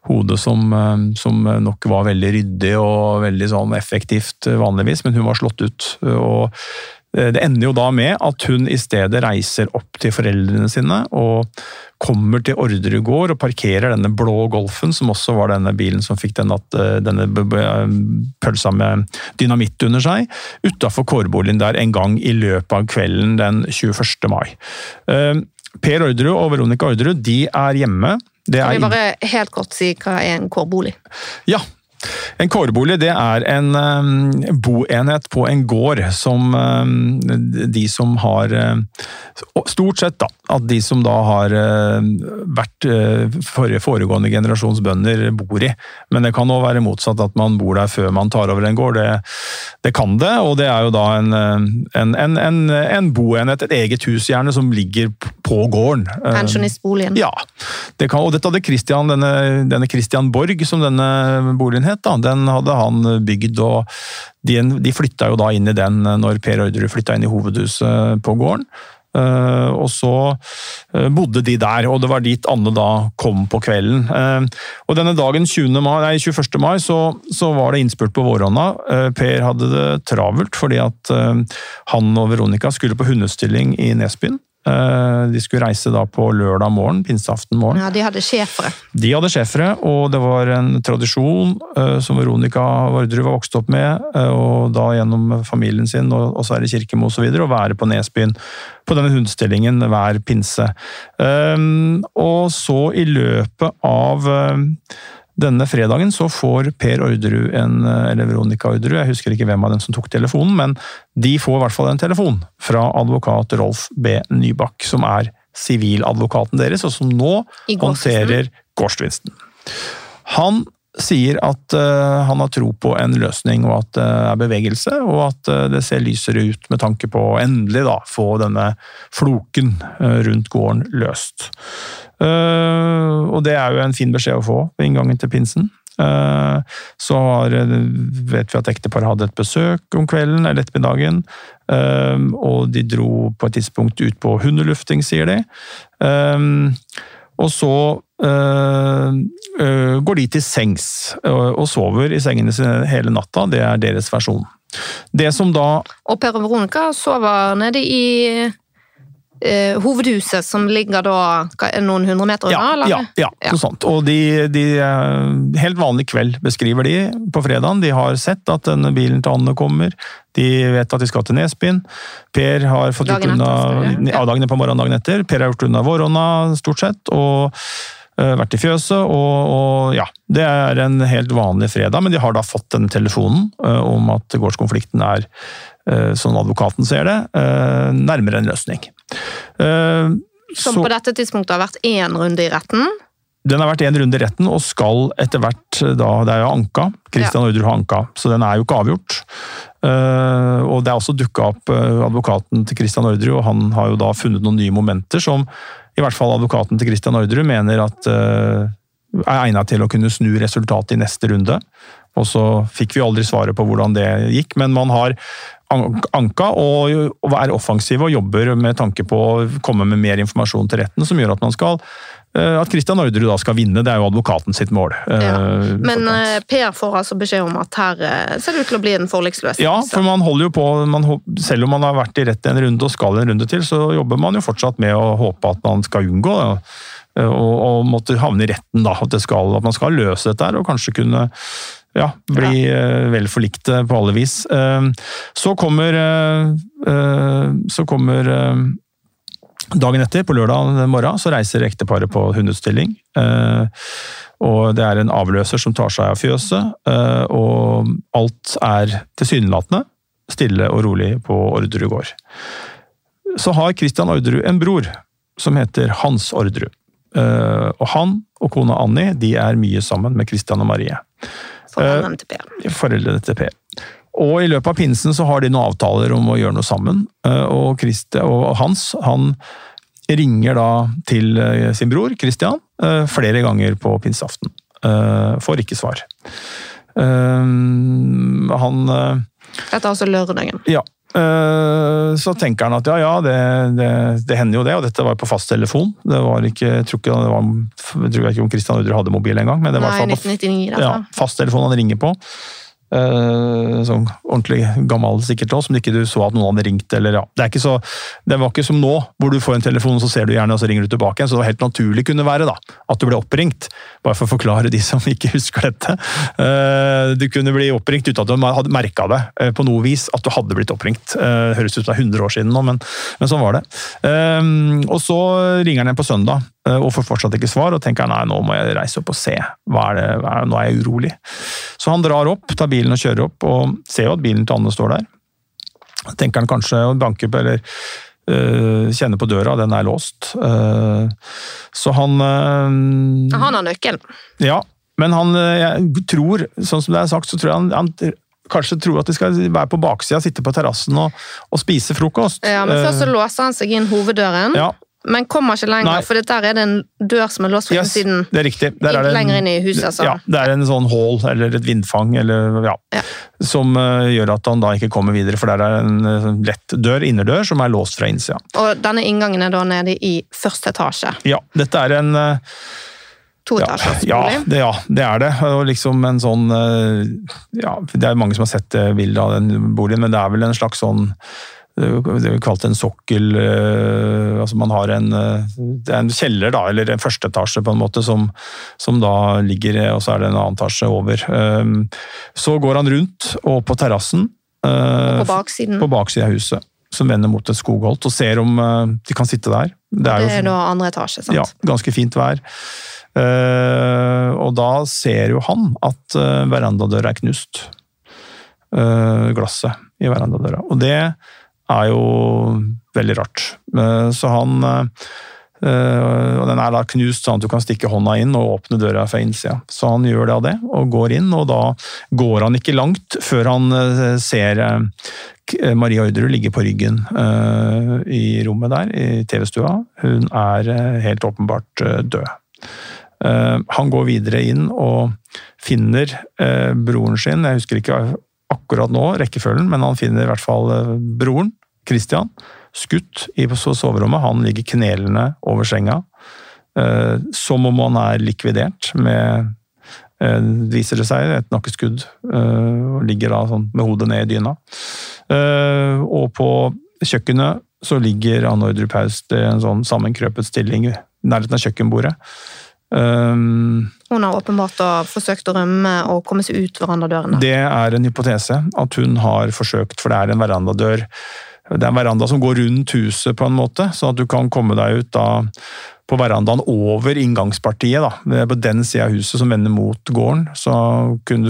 S2: hode som, eh, som, nok var veldig ryddig og veldig sånn effektivt eh, vanligvis, men hun var slått ut. og eh, det ender jo da med at hun i stedet reiser opp til foreldrene sine og kommer til Orderud gård og parkerer denne blå Golfen, som også var denne bilen som fikk denne, denne pølsa med dynamitt under seg, utafor kårboligen der en gang i løpet av kvelden den 21. mai. Per Orderud og Veronica Orderud de er hjemme
S1: kan vi bare helt kort si hva er en kårbolig?
S2: Ja, en kårbolig det er en um, boenhet på en gård som um, de som har uh, Stort sett, da. At de som da har vært uh, foregående generasjons bønder, bor i. Men det kan òg være motsatt, at man bor der før man tar over en gård. Det, det kan det, og det er jo da en, en, en, en, boenhet, et eget hus gjerne, som ligger på gården.
S1: Pensjonistboligen.
S2: Ja. Det kan, og dette hadde Christian, denne, denne Christian Borg, som denne boligen het leilighet. Da. Den hadde han bygd, og de, de flytta jo da inn i den når Per Orderud flytta inn i hovedhuset på gården. Uh, og så uh, bodde de der, og det var dit Anne da kom på kvelden. Og denne dagen, mai, nei, 21. mai, så, så, var det innspurt på våronna. per hadde det travelt fordi at han og Veronica skulle på hundestilling i Nesbyen. Eh, de skulle reise da på lørdag morgen, pinseaften morgen.
S1: Ja, De hadde schæfere?
S2: De hadde schæfere, og det var en tradisjon uh, som Veronica Vardrud var vokst opp med, uh, og da gjennom familien sin og, Sverre Kirkemo osv., å være på Nesbyen på denne hundestillingen hver pinse. Og så i løpet av denne fredagen så får Per Orderud en, eller Veronica Orderud, jeg husker ikke hvem av dem som tok telefonen, men de får i hvert fall en telefon fra advokat Rolf B. Nybakk, som er siviladvokaten deres, og som nå håndterer gårdsvinsten. Han sier at uh, han har tro på en løsning, og at det er bevegelse, og at uh, det ser lysere ut med tanke på å endelig da, få denne floken uh, rundt gården løst. og det er jo en fin beskjed å få ved inngangen til pinsen. Så har, vet vi at ekteparet hadde et besøk om kvelden eller ettermiddagen. Og de dro på et tidspunkt ut på hundelufting, sier de. Og så øh, øh, går de til sengs og, og sover i sengene sine hele natta. Det er deres versjon. Det som da
S1: Og Per Veronica sover nede i Uh, hovedhuset som ligger da noen hundre meter unna?
S2: Ja, ja, ja, noe sånt. Og de, de, Helt vanlig kveld beskriver de på fredagen. De har sett at denne bilen til Anne kommer. De vet at de skal til Nesbyen. Per har fått gjort unna ja, dagen på morgenen dagen etter. Per har gjort unna våronna, stort sett. og uh, vært i fjøset, og, og, ja. Det er en helt vanlig fredag, men de har da fått den telefonen uh, om at gårdskonflikten er, som advokaten ser det, nærmere en løsning. Eh,
S1: Som på dette tidspunktet har vært én runde i retten.
S2: Den har vært én runde i retten og skal etter hvert eh, da Det er jo anka. Christian Ordre har anka, så den er jo ikke avgjort. Eh, og det er også dukka opp advokaten til Christian Orderud, og han har jo da funnet noen nye momenter som i hvert fall advokaten til Christian Orderud mener at er egnet til å kunne snu resultatet i neste runde. Og så fikk vi aldri svaret på hvordan det gikk, men man har anka og, og er offensive og jobber med tanke på å komme med mer informasjon til retten, som gjør at man skal eh, at Christian Orderud da skal vinne, det er jo advokaten sitt mål. eh,
S1: Ja. Men eh, Per får altså beskjed om at her ser det ut til å bli en forliksløsning.
S2: Ja, for man holder jo på, man, selv om man har vært i rett en runde og skal en runde til, så jobber man jo fortsatt med å håpe at man skal unngå det. Og, og måtte havne i retten, da. At, det skal, at man skal løse dette her, og kanskje kunne ja, bli eh, vel forlikte på alle vis. Eh, så kommer eh, Så kommer Dagen etter, på lørdag morgen, så reiser ekteparet på hundeutstilling. Og det er en avløser som tar seg av fjøset, og alt er tilsynelatende stille og rolig på Orderud gård. Så har Christian Orderud en bror som heter Hans Orderud. Og han og kona Annie de er mye sammen med Christian og Marie
S1: Til Per.
S2: foreldrene til Per. Og i løpet av pinsen så har de noen avtaler om å gjøre noe sammen. Eh, Og, Christi, og Hans han ringer da til eh, sin bror Christian eh, flere ganger på pinseaften. Eh, Får ikke svar. Eh, Han eh,
S1: Dette er altså lørdagen.
S2: Ja. Eh, Så tenker han at ja, ja, det, det, det hender jo det, og dette var på fasttelefon. Det var ikke, jeg tror ikke, var, jeg tror ikke om Christian Udre hadde mobil engang, men det var
S1: Nei,
S2: på
S1: 1999,
S2: ja, fasttelefon han ringer på. Eh, sånn ordentlig gammel sikkert også, som ikke du så at noen hadde ringt. eller ja. Det, er ikke så, det var ikke som nå, hvor du får en telefon, og så ser du gjerne, og så ringer du tilbake igjen. Så det var helt naturlig kunne være da, at du ble oppringt. Bare for å forklare de som ikke husker dette. Eh, du kunne bli oppringt uten at du hadde merka det eh, på noe vis, at du hadde blitt oppringt. Høres ut som det er 100 år siden nå, men, men sånn var det. Og så ringer han igjen på søndag og får fortsatt ikke svar, og tenker nei, nå må jeg reise opp og se. Hva er det, hva er, nå er jeg urolig. Så han drar opp, tar bilen og kjører opp, og ser jo at bilen til Anne står der. Tenker han kanskje å banke på, eller øh, kjenne på døra, den er låst. Eh, så han øh,
S1: Han har nøkkelen.
S2: Ja, men han jeg tror, sånn som det er sagt, så tror jeg han, han kanskje tror at de skal være på baksida, sitte på terrassen og, og spise frokost.
S1: Ja, men først så
S2: Eh,
S1: låser han seg inn hoveddøren,
S2: ja,
S1: men kommer ikke lenger,
S2: Nei.
S1: for der er det en dør som er låst fra
S2: yes,
S1: siden.
S2: det er riktig. Der er det en-
S1: lenger inn i huset, altså.
S2: Ja, det er en sånn hall, eller et vindfang, eller ja,
S1: Ja.
S2: som uh, gjør at han da ikke kommer videre, for der er en øh, lett dør, innerdør, som er låst fra innsida.
S1: Og denne inngangen er da nede i første etasje.
S2: Ja, dette er en
S1: uh,
S2: ja, ja, det, ja, det er det. Og liksom en sånn Ja, det er mange som har sett bildet av den boligen, men det er vel en slags sånn det er kalt en sokkel øh, altså Man har en øh, Det er en kjeller, da, eller en førsteetasje, på en måte, som, som da ligger Og så er det en annen etasje over. Så går han rundt, og på terrassen
S1: På baksiden.
S2: på baksida av huset, som vender mot et skogholt, og ser om de kan sitte der. Det er
S1: Det
S2: jo
S1: er da andre etasje, sant?
S2: ja, ganske fint vær. Eh, og da ser jo han at verandadøra er knust. Eh, glasset i verandadøra. Og det er jo veldig rart. Eh, så han eh, og Den er da knust sånn at du kan stikke hånda inn og åpne døra fra innsida. Så han gjør det av det, og går inn. Og da går han ikke langt før han eh, ser Marie Orderud ligge på ryggen eh, i rommet der, i TV-stua. Hun er eh, helt åpenbart eh, død. Eh, han går videre inn og finner eh, broren sin, jeg husker ikke akkurat nå rekkefølgen, men han finner i hvert fall eh, broren, Christian, skutt i soverommet. Han ligger knelende over senga, eh, som om han er likvidert med eh, viser det seg, et nakkeskudd, og ligger da sånn med hodet ned i dyna. Og på kjøkkenet så ligger Anne Ordre Paust i en sånn sammenkrøpet stilling i nærheten av kjøkkenbordet. Um,
S1: Hun har åpenbart forsøkt å rømme og komme seg ut verandadøren. da.
S2: det er en hypotese at hun har forsøkt, for det er en verandadør det er en veranda som går rundt huset, på en måte, sånn at du kan komme deg ut da på verandaen over inngangspartiet. da, På den sida av huset som vender mot gården, så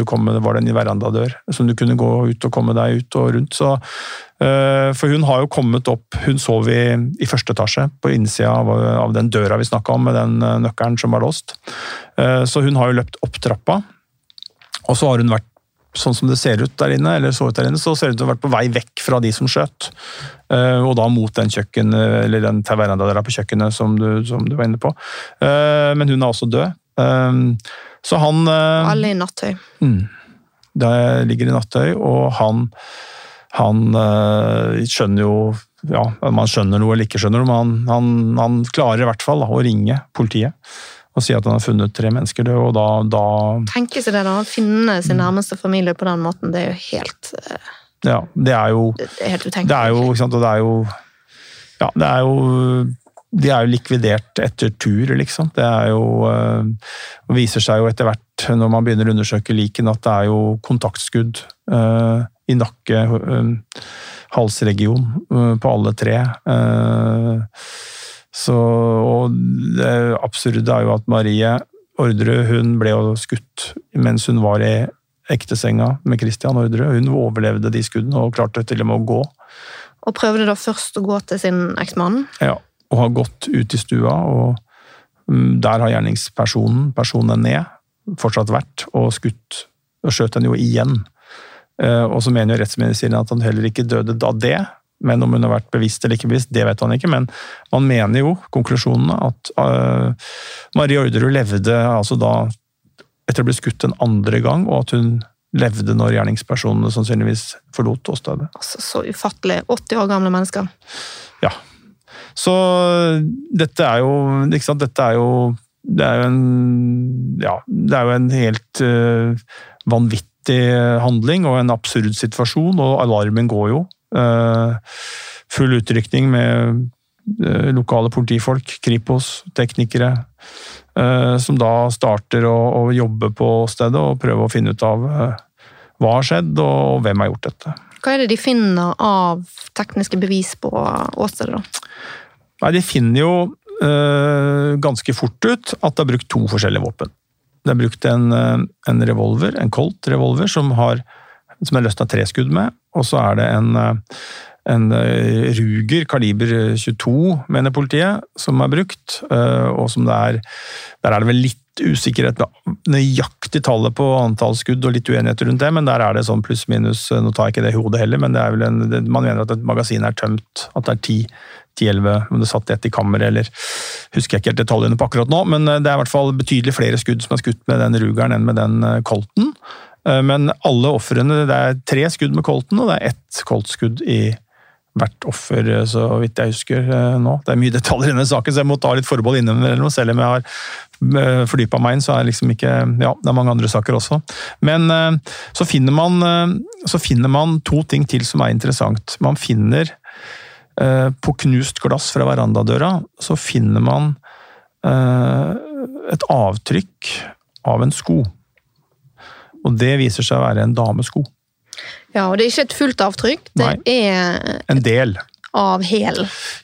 S2: komme, var det en verandadør som du kunne gå ut og komme deg ut og rundt. så uh, For hun har jo kommet opp Hun sov i, i første etasje, på innsida av, av, den døra vi snakka om, med den uh, nøkkelen som var låst. Uh, så hun har jo løpt opp trappa. Og så har hun vært sånn som det ser ut der inne, eller så ut der inne, så ser det ut til å ha vært på vei vekk fra de som skjøt. Uh, og da mot den kjøkken, eller den veranda der på kjøkkenet som du, som du var inne på. Uh, men hun er også død. Så han
S1: Alle i nattøy.
S2: Mm, det ligger i nattøy, og han, han skjønner jo ja, Man skjønner noe eller ikke skjønner noe, men han, han, han klarer i hvert fall da, å ringe politiet og si at han har funnet tre mennesker døde, og da, da
S1: Tenke seg det, da. Finne sin nærmeste familie på den måten, det er jo helt uh,
S2: Ja, det er jo
S1: Det er helt utenkelig.
S2: Det er jo, ikke sant, og det er jo Ja, det er jo de er jo likvidert etter tur, liksom. Det er jo øh, viser seg jo etter hvert, når man begynner å undersøke liken, at det er jo kontaktskudd øh, i nakke, øh, halsregion, på alle tre. Så, og det absurde er jo at Marie Orderud hun ble jo skutt mens hun var i ektesenga med Christian Orderud. Hun overlevde de skuddene og klarte til og med å gå.
S1: Og prøvde da først å gå til sin eksmann?
S2: Ja, og har gått ut i stua. og mm, Der har gjerningspersonen, personen ned, fortsatt vært og skutt. Og skjøt henne jo igjen. Eh, og så mener jo rettsmedisineren at han heller ikke døde da det, men om hun har vært bevisst eller ikke bevisst, det vet han ikke. Men man mener jo, konklusjonene, at uh, Marie Orderud levde altså da etter å bli skutt en andre gang, og at hun levde når gjerningspersonene sannsynligvis forlot åstedet.
S1: Altså, så ufattelig. 80 år gamle mennesker.
S2: Ja. Så dette er jo ikke sant, dette er jo det er jo en ja, det er jo en helt uh, vanvittig handling og en absurd situasjon, og alarmen går jo. Eh, full utrykning med eh, lokale politifolk, Kripos, teknikere, eh, som da starter å, å jobbe på stedet og prøve å finne ut av hva har skjedd og hvem har gjort dette.
S1: Hva er det de finner av tekniske bevis på åstedet, da?
S2: Nei, De finner jo øh, ganske fort ut at det er brukt to forskjellige våpen. Det er brukt en, en revolver, en Colt-revolver, som har som jeg løsna tre skudd med. Og så er det en, eh, en eh, Ruger kaliber 22, mener politiet, som er brukt. Eh, og som det er Der er det vel litt usikkerhet med nøyaktig tallet på antall skudd og litt uenighet rundt det, men der er det sånn pluss-minus Nå tar jeg ikke det i hodet heller, men det er vel en, man mener at et magasin er tømt. At det er ti 10-11, om det satt ett i kammeret, eller husker jeg ikke helt detaljene på akkurat nå, men det er i hvert fall betydelig flere skudd som er skutt med den Rugeren enn med den Colten. Eh, men alle ofrene Det er tre skudd med colten, og det er ett Colt-skudd i hvert offer, eh, så vidt jeg husker eh, nå. Det er mye detaljer i denne saken, så jeg må ta litt forbehold innimellom. Selv om jeg har fordypa meg inn, så er det liksom ikke Ja, det er mange andre saker også. Men så finner man, så finner man to ting til som er interessant. Man finner på knust glass fra verandadøra, så finner man et avtrykk av en sko. Og det viser seg å være en damesko.
S1: Ja, og det er ikke et fullt avtrykk, det Nei, er
S2: En del.
S1: Av hel.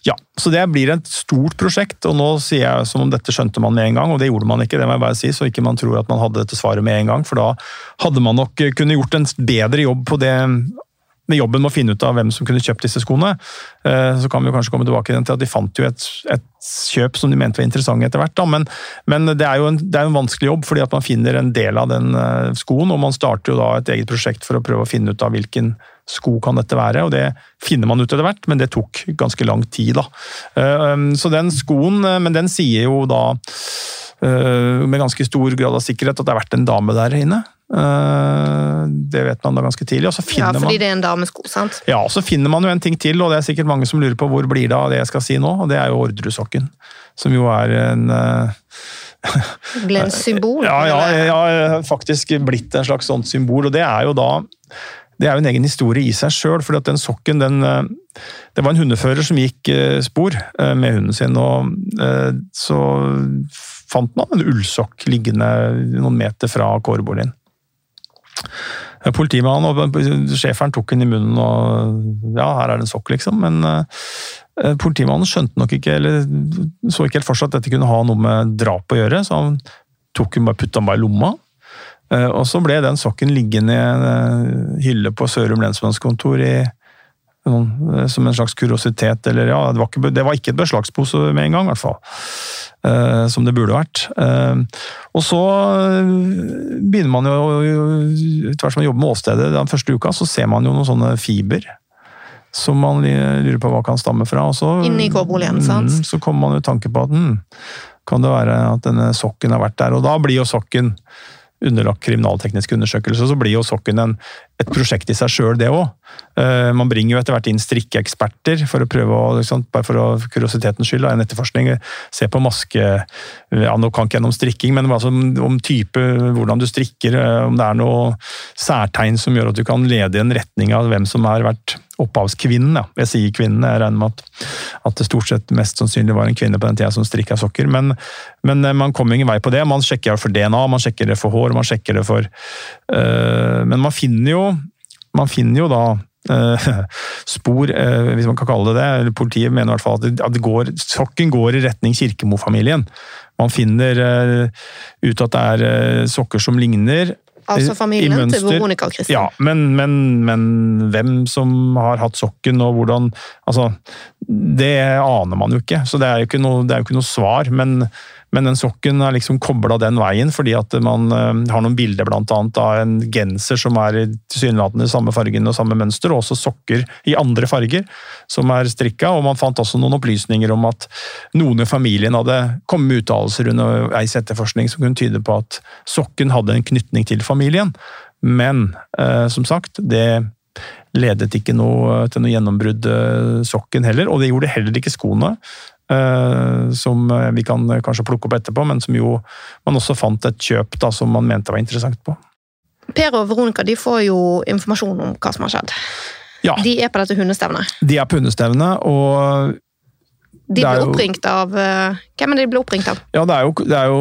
S2: Ja, så det blir et stort prosjekt, og nå sier jeg som om dette skjønte man med en gang, og det gjorde man ikke, det må jeg bare si, så ikke man tror at man hadde dette svaret med en gang, for da hadde man nok kunne gjort en bedre jobb på det med jobben med å finne ut av hvem som kunne kjøpt disse skoene. Eh, så kan vi kanskje komme tilbake til at de fant jo et, et kjøp som de mente var interessant etter hvert. Men, men, det er jo en, det er en, vanskelig jobb, fordi at man finner en del av den eh, skoen. Og man starter jo da et eget prosjekt for å prøve å finne ut av hvilken sko kan dette være. og Det finner man ut etter hvert, men det tok ganske lang tid. da. Eh, så den skoen, men den sier jo da med ganske stor grad av sikkerhet at det har vært en dame der inne. Eh, det vet man da ganske tidlig. Og så
S1: ja, fordi
S2: man,
S1: det er en damesko, sant?
S2: Ja, og så finner man jo en ting til, og det er sikkert mange som lurer på hvor blir det av det jeg skal si nå, og det er jo Orderud-sokken. Som jo er en uh,
S1: symbol?
S2: ja, ja, ja, faktisk blitt en slags sånt symbol, og det er jo da det er jo en egen historie i seg sjøl, for den sokken den, eh, Det var en hundefører som gikk spor med hunden sin, og så fant man en ullsokk liggende noen meter fra kårboligen. Politimannen og schæferen tok den i munnen og Ja, her er det en sokk, liksom. Men uh, politimannen skjønte nok ikke, eller så ikke helt for seg at dette kunne ha noe med drap å gjøre, så han tok den bare, putta den bare i lomma. Uh, og så ble den sokken liggende i en hylle på Sørum lensmannskontor i som en slags kuriositet, eller ja, det var ikke, det var ikke et beslagspose med en gang, i hvert fall. Eh, som det burde vært. Eh, og så begynner man jo, etter hvert som man jobber med åstedet den første uka, så ser man jo noen sånne fiber. Som man lurer på hva kan stamme fra. Og så,
S1: Inni kårboligen, sant?
S2: Mm, så kommer man jo tanke på at mm, kan det være at denne sokken har vært der. Og da blir jo sokken underlagt kriminalteknisk undersøkelse, så blir jo sokken en, et prosjekt i seg sjøl, det òg. Uh, man bringer jo etter hvert inn strikkeeksperter for å prøve å, liksom, bare for å, kuriositetens skyld, en etterforskning. Se på maske ja, Nå kan ikke jeg noe om strikking, men altså om type, hvordan du strikker, eh, om det er noe særtegn som gjør at du kan lede i en retning av hvem som har vært opphavskvinnen. Ja. Jeg sier kvinnen, jeg regner med at, at, det stort sett mest sannsynlig var en kvinne på den tida som strikka sokker. Men, men, eh, man kommer ingen vei på det. Man sjekker for DNA, man sjekker det for hår, man sjekker det for øh, Men man finner jo, man finner jo da øh, spor, hvis man kan kalle det det. Politiet mener i hvert fall at det går, sokken går i retning Kirkemo-familien. Man finner ut at det er sokker som ligner
S1: Altså familien til Veronica og Kristin.
S2: Ja, men, men, men, hvem som har hatt sokken og hvordan Altså, det aner man jo ikke, så det er jo ikke noe, jo ikke noe svar. Men men den sokken er liksom kobla den veien, fordi at man uh, har noen bilder blant annet av en genser som er tilsynelatende samme fargen og samme mønster, og også sokker i andre farger som er strikka. Og man fant også noen opplysninger om at noen i familien hadde kommet med uttalelser under Eis etterforskning som kunne tyde på at sokken hadde en knytning til familien. Men eh, som sagt, det ledet ikke noe, til noe gjennombrudd, sokken heller, og det gjorde heller ikke skoene. Eh, som eh, vi kan eh, kanskje plukke opp etterpå, men som jo man også fant et kjøp da, som man mente var interessant på.
S1: Per og Veronica de får jo informasjon om hva som har skjedd.
S2: Ja.
S1: De er på dette hundestevnet.
S2: De er på hundestevnet, og
S1: de ble oppringt av uh, Hvem er det de ble oppringt av?
S2: Ja, det er jo, det er jo,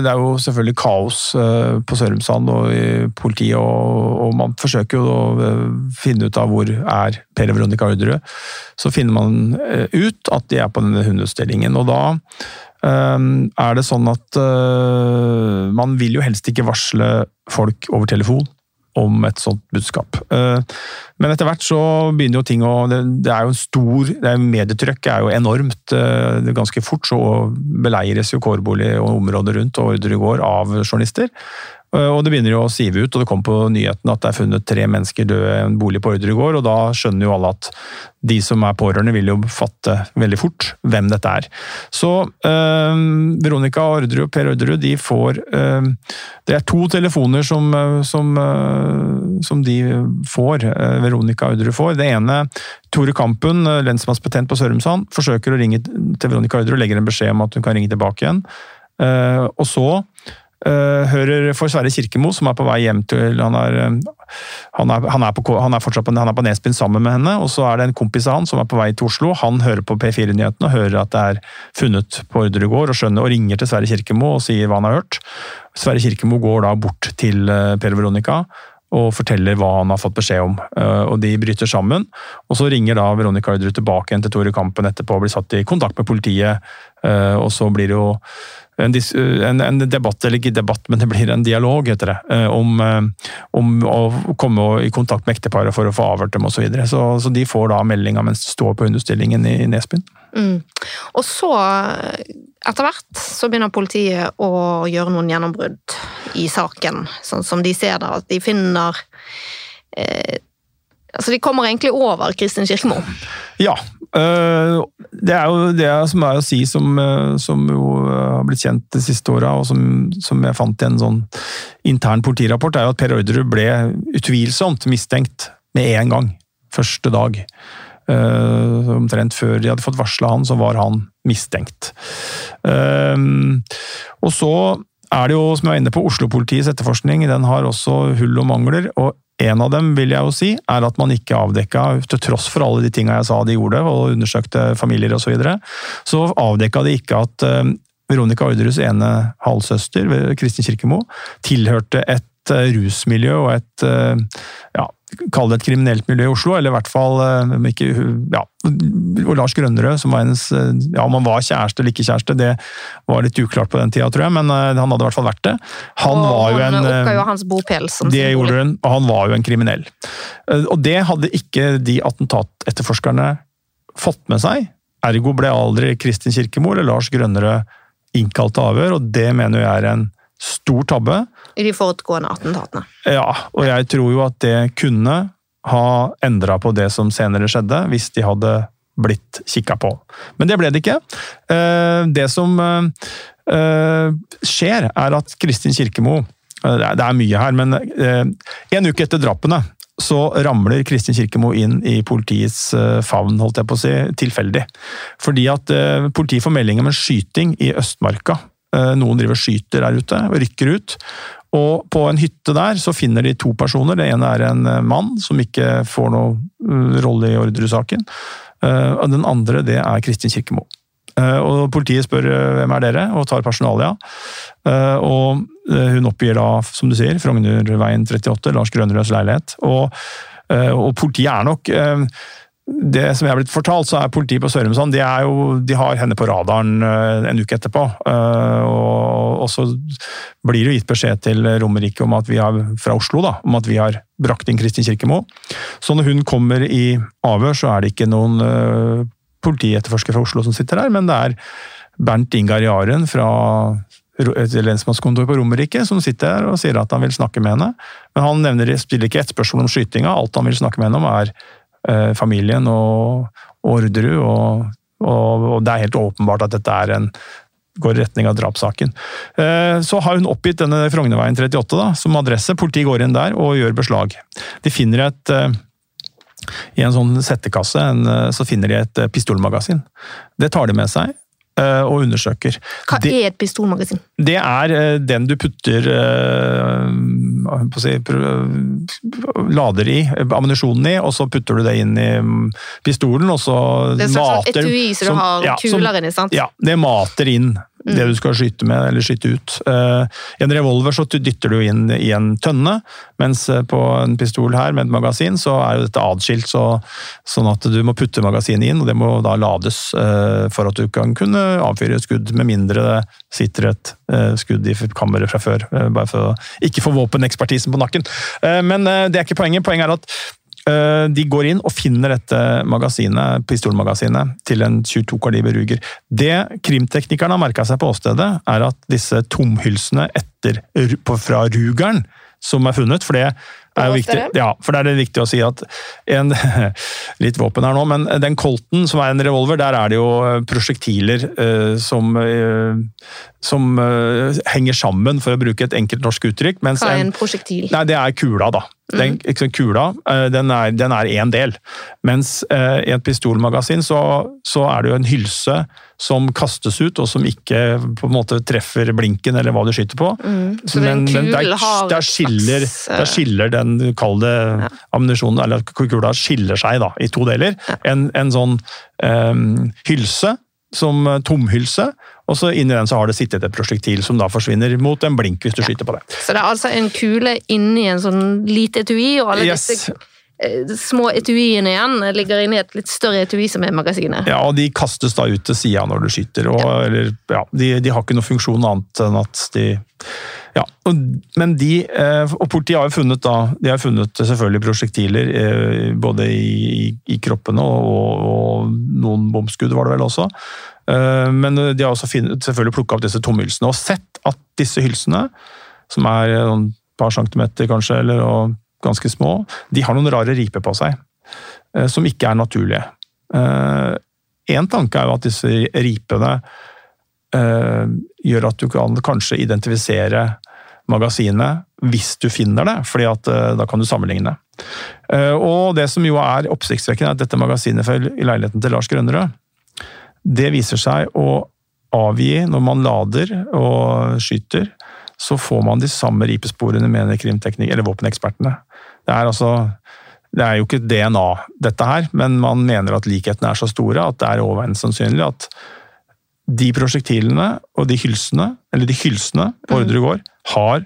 S2: det er jo selvfølgelig kaos uh, på Sørumsand og i politiet, og, og, man forsøker jo å finne ut av hvor er Per Veronica Orderud. Så finner man ut at de er på denne hundeutstillingen, og da er det sånn at man vil jo helst ikke varsle folk over telefon om et sånt budskap. Eh, men etter hvert så begynner jo ting å Det er jo stor det er Medietrykket er jo enormt. Eh, ganske fort så beleires jo kårbolig og området rundt og går av journalister. Eh, og Det begynner jo å sive ut, og det kom på nyhetene at det er funnet tre mennesker døde i en bolig på Ordre gård. og Da skjønner jo alle at de som er pårørende, vil jo fatte veldig fort hvem dette er. Så øh, Veronica Ordre og Per Ordre, de får øh, Det er to telefoner som, som, øh, som de får, Veronica Ordre får. Det ene, Tore Kampen, lensmannsbetent på Sørumsand, forsøker å ringe til Veronica Ordre og legger en beskjed om at hun kan ringe tilbake igjen. Og så hører for Sverre Kirkemo, som er på vei hjem til Han er, uh, han er, han er, på, han er fortsatt på, på Nesbyen sammen med henne, og så er det en kompis av han som er på vei til Oslo. Han hører på P4-nyhetene og hører at det er funnet på Ordregård, og skjønner og ringer til Sverre Kirkemo og sier hva han har hørt. Sverre Kirkemo går da bort til uh, Per Veronica og forteller hva han har fått beskjed om. og De bryter sammen. og Så ringer da Veronica Ordre tilbake igjen til Tore Kampen etterpå og blir satt i kontakt med politiet. og Så blir det jo en, en, en, debatt, eller ikke debatt, men det blir en dialog, heter det, eh, om, eh, om å komme i kontakt med ekteparet for å få avhørt dem osv. Så, videre. så Så de får da meldinga mens de står på understillingen i Nesbyen.
S1: Mm. Og så, etter hvert, så begynner politiet å gjøre noen gjennombrudd i saken, sånn som de ser da, at de finner eh, Altså, De kommer egentlig over Kristin Kirkemo?
S2: Ja. Øh, det er jo det som er å si, som, øh, som jo øh, har blitt kjent de siste åra, og som, som, jeg fant i en sånn intern politirapport, er jo at Per Orderud ble utvilsomt mistenkt med en gang. Første dag. Omtrent før de hadde fått varsla han, så var han mistenkt. Og så er det jo, som jeg var inne på, Oslo-politiets etterforskning. Den har også hull og mangler. og en av dem vil jeg jo si, er at man ikke avdekka, til tross for alle de tinga jeg sa de gjorde, og undersøkte familier osv., så, videre, så avdekka de ikke at uh, Veronica Orderuds ene halvsøster, Kristin Kirkemo, tilhørte et et rusmiljø og et ja, Kall det et kriminelt miljø i Oslo, eller i hvert fall ikke, ja, og Lars Grønnerød, som var hennes ja, Om han var kjæreste eller ikke kjæreste, det var litt uklart på den tida, tror jeg, men han hadde i hvert fall vært det.
S1: Han og var jo en jo hans bopel som
S2: Det gjorde hun, og han var jo en kriminell. Og det hadde ikke de attentatetterforskerne fått med seg. Ergo ble aldri Kristin Kirkemo eller Lars Grønnerød innkalt til avhør, og det mener jeg er en stor tabbe.
S1: I de forutgående attentatene.
S2: Ja, og jeg tror jo at det kunne ha endra på det som senere skjedde, hvis de hadde blitt kikka på. Men det ble det ikke. Eh, det som eh, skjer, er at Kristin Kirkemo eh, Det er mye her, men en uke etter drapene så ramler Kristin Kirkemo inn i politiets eh, favn, holdt jeg på å si, tilfeldig. Fordi at eh, politiet får melding om en skyting i Østmarka. Eh, noen driver skyter der ute, og rykker ut. Og på en hytte der så finner de to personer. Det ene er en mann som ikke får noe rolle i ordresaken. Og den andre det er Kristin Kirkemo. Og Politiet spør hvem er dere, og tar personalia. Og Eh, hun oppgir da, som du sier, Frognerveien 38, Lars Grønrøds leilighet. Og, eh, og, politiet er nok eh, det som jeg har blitt fortalt, så er politiet på Sørumsand de, de har henne på radaren en uke etterpå. Og, og så blir det gitt beskjed til Romerike om at vi har, fra Oslo da, om at vi har brakt inn Kristin Kirkemo. Så når hun kommer i avhør, så er det ikke noen politietterforsker fra Oslo som sitter der, men det er Bernt Ingar Jaren fra et lensmannskontor på Romerike som sitter her og sier at han vil snakke med henne. Men han nevner, stiller ikke ett spørsmål om skytinga. Alt han vil snakke med henne om, er eh, familien og, Orderud. Og, og, og, det er helt åpenbart at dette er en går i retning av drapssaken. Eh, så har hun oppgitt denne Frognerveien 38 da, som adresse. Politiet går inn der og gjør beslag. De finner et eh, i en sånn settekasse en, eh, så finner de et pistolmagasin. Det tar de med seg. Eh, og undersøker.
S1: Hva det, er et pistolmagasin?
S2: Det er eh, den du putter uh, si, Lader i ammunisjonen i, og så putter du det inn i mm, pistolen, og så mater
S1: Det er en etui som du har ja, kuler inni, sant?
S2: Ja, det mater inn mm. det du skal skyte med, eller skyte ut. Uh, I en revolver så dytter du inn i en tønne, mens på en pistol her med et magasin så er jo dette adskilt, så, sånn at du må putte magasinet inn, og det må da lades uh, for at du kan kunne avfyre et skudd, med mindre det sitter et skudd i kammeret fra før. bare for å ikke få våpenekspertisen på nakken. men det er ikke poenget. Poenget er at Eh, de går inn og finner dette magasinet, pistolmagasinet til en 22 kaliber Ruger. Det krimteknikerne har merka seg på åstedet, er at disse tomhylsene etter, fra Rugeren som er funnet, for det er jo viktig, ja, for det er det viktig å si at en, Litt våpen her nå, men den Colten, som er en revolver, der er det jo prosjektiler uh, som, uh, som uh, henger sammen, for å bruke et enkelt norsk uttrykk.
S1: Hva er en prosjektil?
S2: Nei, Det er kula, da. Den, liksom, kula den er én del. Mens i et pistolmagasin så, så er det jo en hylse som kastes ut, og som ikke på en måte treffer blinken eller hva du skyter på. Mm.
S1: Men, men der,
S2: der, skiller, der, skiller, den, kalde ja. ammunisjonen, eller kula skiller seg da, i to deler. Ja. En, en, sånn eh, hylse, som tomhylse, og så inni den så har det sittet et prosjektil som da forsvinner mot en blink hvis du ja. skyter på det.
S1: Så det er altså en kule inni en sånn lite etui, og alle yes. disse Eh, små etuiene igjen ligger inni et litt større etui som er magasinet.
S2: Ja, og de kastes da ut til sida når du skyter. Og, ja. Eller, ja, de, de, har ikke noen funksjon annet enn at de ja, men de, eh, og Politiet har jo funnet da, de har funnet selvfølgelig prosjektiler eh, både i, i kroppene og, og, noen bomskudd, var det vel også. Men de har også finnet, selvfølgelig plukka opp disse tomhylsene og sett at disse hylsene, som er et par centimeter kanskje, eller og ganske små, de har noen rare riper på seg eh, som ikke er naturlige. Én eh, tanke er jo at disse ripene eh, gjør at du kan kanskje identifisere magasinet hvis du finner det, fordi at da kan du sammenligne. Og det som jo er oppsiktsvekkende, er at dette magasinet i leiligheten til Lars Grønnerød, det viser seg å avgi når man lader og skyter, så får man de samme ripesporene, mener krimteknikere eller våpenekspertene. Det er altså det er jo ikke DNA, dette her, men man mener at likhetene er så store at det er overveiende sannsynlig at de prosjektilene og de hylsene, eller de hylsene på mm. Ordregård, har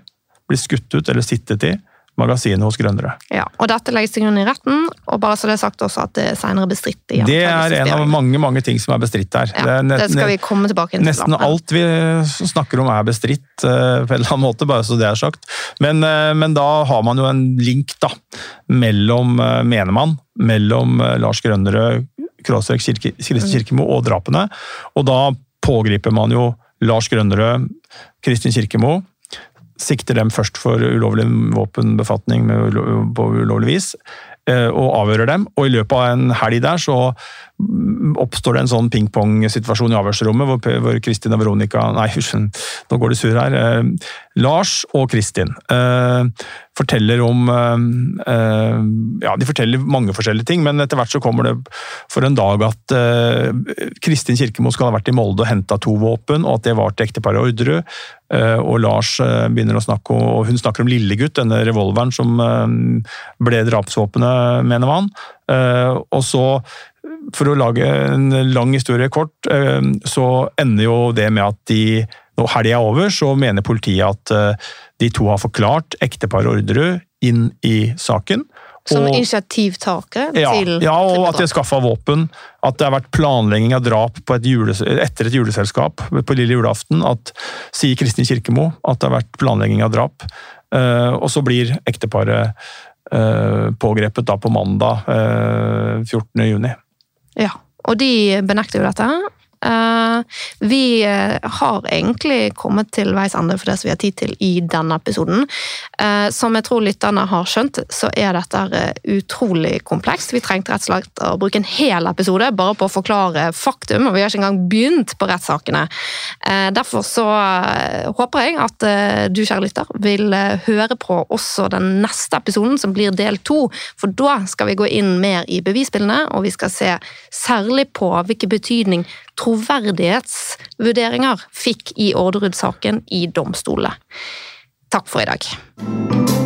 S2: blitt skutt ut eller sittet i magasinet hos Grønnere.
S1: Ja, og Dette legges til grunn i retten, og bare så det er sagt også at det er senere bestridt. i
S2: Det er en av mange mange ting som er bestridt her.
S1: ja, det,
S2: det,
S1: skal vi komme tilbake til.
S2: Nesten alt vi snakker om er bestridt uh, på en eller annen måte, bare så det er sagt. Men, uh, men da har man jo en link da, mellom, uh, mener man, mellom eh, Lars Grønnerød, Kråsvik, Kirke, Kirkemo og drapene. Og da pågriper man jo Lars Grønnerød, Kristin Kirkemo, sikter dem først for ulovlig våpenbefatning på ulovlig vis, eh, og avhører dem. Og i løpet av en helg der så mm, oppstår det en sånn ping-pong-situasjon i avhørsrommet, hvor, hvor Kristin og Veronica Nei, husk, nå går det sur her. Eh, Lars og Kristin eh, forteller om eh, eh, Ja, de forteller mange forskjellige ting, men etter hvert så kommer det for en dag at eh, Kristin Kirkemo skal ha vært i Molde og henta to våpen, og at det var til ekteparet Orderud. Og Lars begynner å snakke om, og hun snakker om Lillegutt, denne revolveren som ble drapsvåpenet, mener man. Og så, for å lage en lang historie kort, så ender jo det med at de når helga er over, så mener politiet at eh, de to har forklart ekteparet Orderud inn i saken.
S1: Som initiativtakere
S2: ja,
S1: til
S2: ja, og at de har skaffa våpen. At det har vært planlegging av drap på et jules etter et juleselskap på lille julaften. At, sier Kristin Kirkemo at det har vært planlegging av drap. Uh, og så blir ekteparet uh, pågrepet da på mandag uh, 14. juni.
S1: Ja, og de benekter jo dette. Eh, vi eh, har egentlig kommet til veis ende for det som vi har tid til i denne episoden. Eh, som jeg tror lytterne har skjønt, så er dette utrolig komplekst. Vi trengte rett og slett å bruke en hel episode bare på å forklare faktum, og vi har ikke engang begynt på rettssakene. Derfor så håper jeg at du, kjære lytter, vil høre på også den neste episoden, som blir del to. For da skal vi gå inn mer i bevisbildene, og vi skal se særlig på hvilken betydning troverdighetsvurderinger fikk i Orderud-saken i domstolene. Takk for i dag.